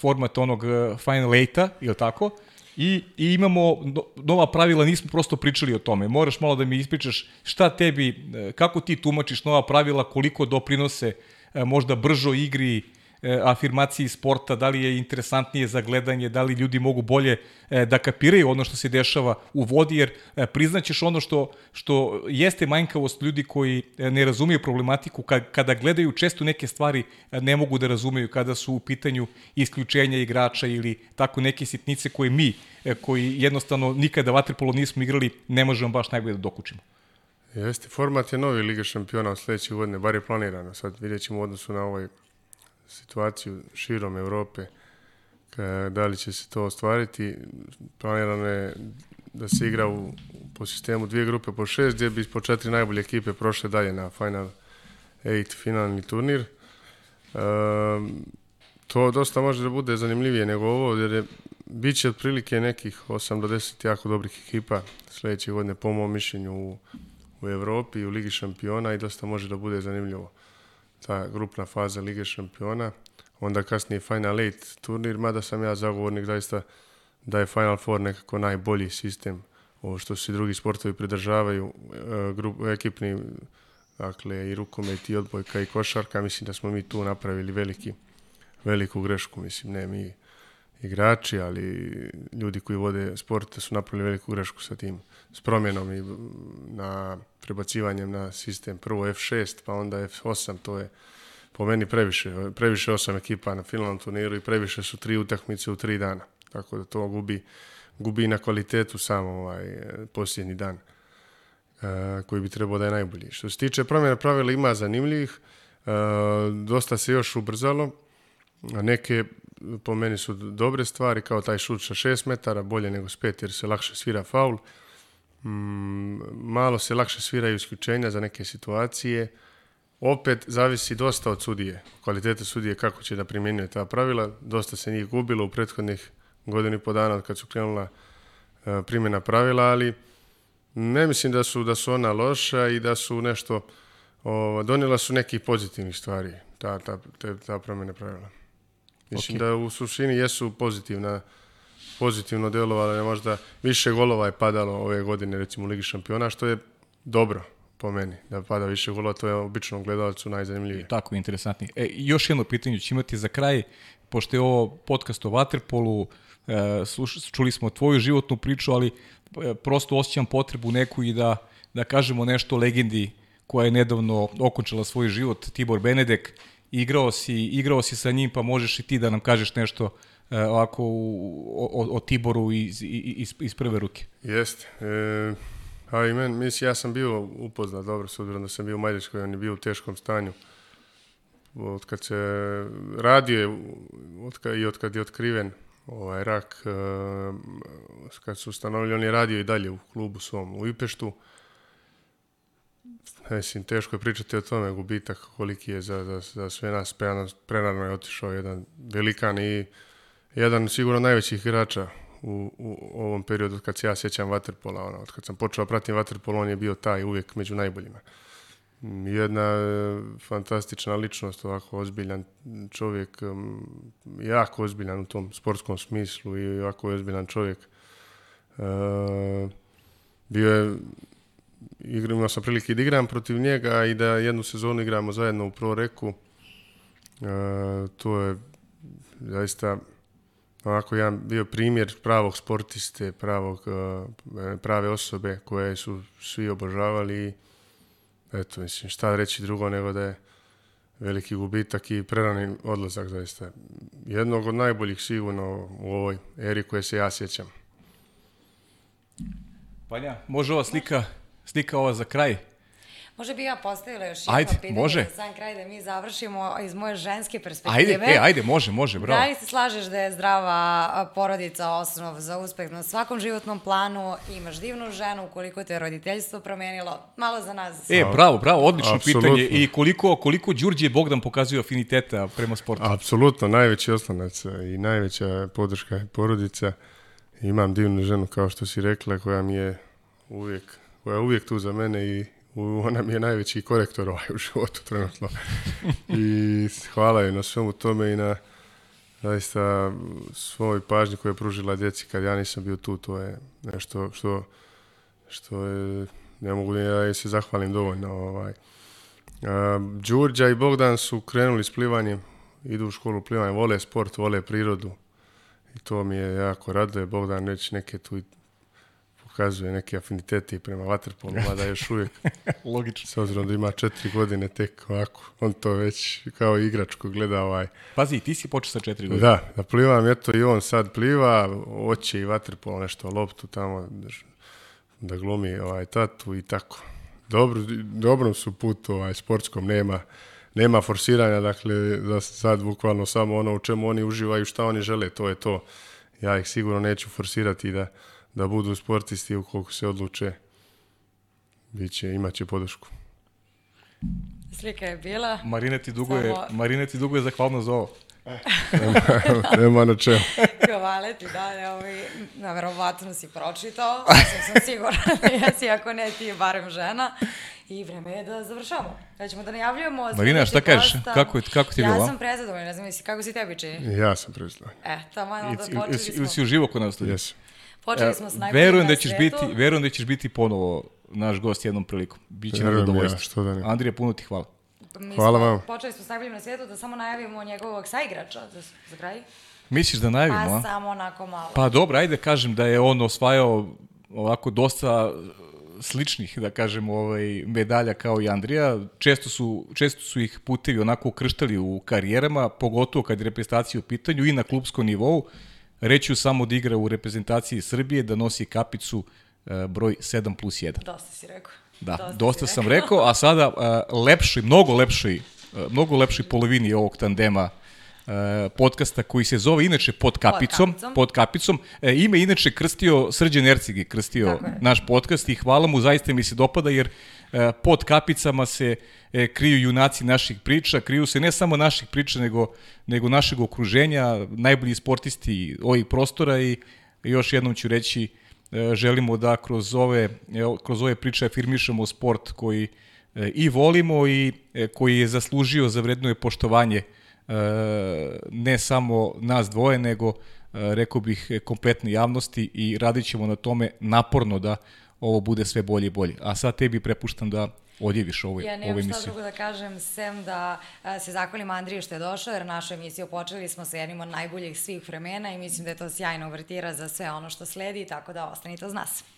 format onog Final 8-a, ili tako? Uh, I, i imamo nova pravila, nismo prosto pričali o tome. Moraš malo da mi ispričaš šta tebi, e, kako ti tumačiš nova pravila, koliko doprinose e, možda bržo igri E, afirmaciji sporta, da li je interesantnije za gledanje, da li ljudi mogu bolje e, da kapiraju ono što se dešava u vodi, jer e, priznaćeš ono što, što jeste manjkavost ljudi koji ne razumiju problematiku, kada gledaju često neke stvari ne mogu da razumeju kada su u pitanju isključenja igrača ili tako neke sitnice koje mi, koji jednostavno nikada vaterpolo nismo igrali, ne možemo baš najbolje da dokučimo. Jeste, format je novi Liga šampiona od sledeće godine, bar je planirano. Sad vidjet ćemo u odnosu na ovaj situaciju širom Evrope, da li će se to ostvariti. Planirano je da se igra u, po sistemu dvije grupe po šest, gdje bi po četiri najbolje ekipe prošle dalje na Final 8 finalni turnir. E, to dosta može da bude zanimljivije nego ovo, jer je, bit će otprilike nekih 8 do 10 jako dobrih ekipa sljedeće godine, po mom mišljenju, u, u Evropi, u Ligi šampiona i dosta može da bude zanimljivo ta grupna faza Lige šampiona, onda kasnije Final 8 turnir, mada sam ja zagovornik zaista da je Final Four nekako najbolji sistem ovo što se drugi sportovi pridržavaju e, grup, ekipni dakle i rukomet i odbojka i košarka mislim da smo mi tu napravili veliki veliku grešku mislim ne mi igrači ali ljudi koji vode sport su napravili veliku grešku sa tim s promjenom i na prebacivanjem na sistem prvo F6 pa onda F8, to je po meni previše, previše osam ekipa na finalnom turniru i previše su tri utakmice u tri dana, tako da to gubi, gubi na kvalitetu samo ovaj posljednji dan e, koji bi trebao da je najbolji. Što se tiče promjena pravila ima zanimljivih, e, dosta se još ubrzalo, neke po meni su dobre stvari, kao taj šut sa 6 metara, bolje nego s 5 jer se lakše svira faul. Mm, malo se lakše sviraju isključenja za neke situacije. Opet zavisi dosta od sudije, kvalitete sudije kako će da primjenjuje ta pravila. Dosta se njih gubilo u prethodnih godinu po dana od kad su krenula e, primjena pravila, ali ne mislim da su da su ona loša i da su nešto o, donijela su nekih pozitivnih stvari ta ta te, ta promjena pravila. Mislim okay. da u suštini jesu pozitivna pozitivno delovalo je možda više golova je padalo ove godine recimo u Ligi šampiona što je dobro po meni, da pada više golova, to je običnom gledalcu najzanimljivije. I e, Tako, interesantnije. E, još jedno pitanje ću imati za kraj, pošto je ovo podcast o Waterpolu, e, sluš, čuli smo tvoju životnu priču, ali e, prosto osjećam potrebu neku i da, da kažemo nešto o legendi koja je nedavno okončala svoj život, Tibor Benedek, igrao si, igrao si sa njim, pa možeš i ti da nam kažeš nešto E, ovako o, o, o Tiboru iz, iz, iz prve ruke. Jeste. E, a i men, mislim, ja sam bio upoznat, dobro, s da sam bio u Majdečkoj, on je bio u teškom stanju. Od kad se radio od kad, i od kad je otkriven ovaj rak, e, kad su ustanovili, on je radio i dalje u klubu svom u Ipeštu. Mislim, teško je pričati o tome, gubitak koliki je za, za, za sve nas. Prerano je otišao jedan velikan i jedan sigurno najvećih igrača u, u ovom periodu kad se ja sjećam Waterpola, ono, od kad sam počeo da pratim vaterpolo, on je bio taj uvijek među najboljima. Jedna e, fantastična ličnost, ovako ozbiljan čovjek, jako ozbiljan u tom sportskom smislu i ovako ozbiljan čovjek. E, bio je, imao sam prilike da igram protiv njega i da jednu sezonu igramo zajedno u proreku. E, to je zaista onako jedan bio primjer pravog sportiste, pravog, eh, prave osobe koje su svi obožavali i eto, mislim, šta reći drugo nego da je veliki gubitak i prerani odlazak zaista. Jednog od najboljih sigurno u ovoj eri koje se ja sjećam. Vanja, može ova slika, slika ova za kraj? Može bi ja postavila još ajde, jedno pitanje može. za sam kraj da mi završimo iz moje ženske perspektive. Ajde, e, ajde, može, može, bravo. Da li se slažeš da je zdrava porodica osnov za uspeh na svakom životnom planu? Imaš divnu ženu, koliko te roditeljstvo promenilo? Malo za nas. E, bravo, bravo, odlično Absolutno. pitanje. I koliko, koliko Đurđe Bogdan pokazuje afiniteta prema sportu? Apsolutno, najveći oslonac i najveća podrška je porodica. Imam divnu ženu, kao što si rekla, koja mi je uvijek, koja je uvijek tu za mene i ona mi je najveći korektor ovaj u životu trenutno. I hvala joj na svemu tome i na zaista svoj pažnji koju je pružila djeci kad ja nisam bio tu, to je nešto što, što je, ne mogu da ja se zahvalim dovoljno. Ovaj. A, Đurđa i Bogdan su krenuli s plivanjem, idu u školu plivanja, vole sport, vole prirodu i to mi je jako raduje. Bogdan već neke tu pokazuje neke afinitete i prema Waterpolu, mada još uvijek. (laughs) Logično. S obzirom da ima četiri godine tek ovako, on to već kao igračko gleda ovaj. Pazi, ti si počeo sa četiri godine. Da, da plivam, eto i on sad pliva, oće i Waterpol nešto loptu tamo da glumi ovaj tatu i tako. Dobro, dobrom su putu, ovaj, sportskom nema nema forsiranja, dakle, da sad bukvalno samo ono u čemu oni uživaju, šta oni žele, to je to. Ja ih sigurno neću forsirati da, da budu sportisti ukoliko se odluče biće, imaće podršku. Slika je bila. Marine ti dugo je, Samo... Marine ti dugo je zahvalno za ovo. Eh. Nema na čemu. Hvala (laughs) ti, da, ovaj, na verovatno si pročitao, sam, sam sigurna (laughs) da jesi, ako ne ti barem žena. I vreme je da završamo. Da ćemo da najavljujemo. Marina, šta kažeš? Kako, kako ti je bilo? Ja sam prezadovoljna, ne znam, kako si tebi čini? Ja sam prezadovoljna. E, tamo malo da počeli smo. Ili si uživo kod nas tu? Jesam. Počeli e, smo s najboljim verujem da ćeš svetu. biti, Verujem da ćeš biti ponovo naš gost jednom prilikom. Biće nam zadovoljstvo. Ja, što da ne. Andrija, puno ti hvala. Pa mi hvala vam. Počeli smo s najboljim na svijetu da samo najavimo njegovog saigrača za, za kraj. Misliš da najavimo? Pa samo onako malo. Pa dobro, ajde kažem da je on osvajao ovako dosta sličnih, da kažem, ovaj, medalja kao i Andrija. Često su, često su ih putevi onako ukrštali u karijerama, pogotovo kad je reprezentacija u pitanju i na klubskom nivou. Reću samo da igra u reprezentaciji Srbije, da nosi kapicu e, broj 7 plus 1. Dosta si rekao. Da, dosta, dosta sam rekao. a sada e, lepši, mnogo lepši, e, mnogo lepši polovini ovog tandema podcasta koji se zove inače pod kapicom, pod kapicom. Pod kapicom. ime inače krstio Srđan Ercig je krstio naš podcast i hvala mu, zaista mi se dopada jer E, pod kapicama se e, kriju junaci naših priča, kriju se ne samo naših priča, nego, nego našeg okruženja, najbolji sportisti ovih prostora i još jednom ću reći, e, želimo da kroz ove, kroz ove priče afirmišemo sport koji i volimo i koji je zaslužio za vredno je poštovanje ne samo nas dvoje, nego rekao bih kompletne javnosti i radit ćemo na tome naporno da ovo bude sve bolje i bolje. A sad tebi prepuštam da odjeviš ovoj emisiji. Ja nemam šta drugo da kažem, sem da se zahvalim Andriju što je došao, jer našu emisiju počeli smo sa jednim od najboljih svih vremena i mislim da je to sjajna uvertira za sve ono što sledi, tako da ostanite uz nas.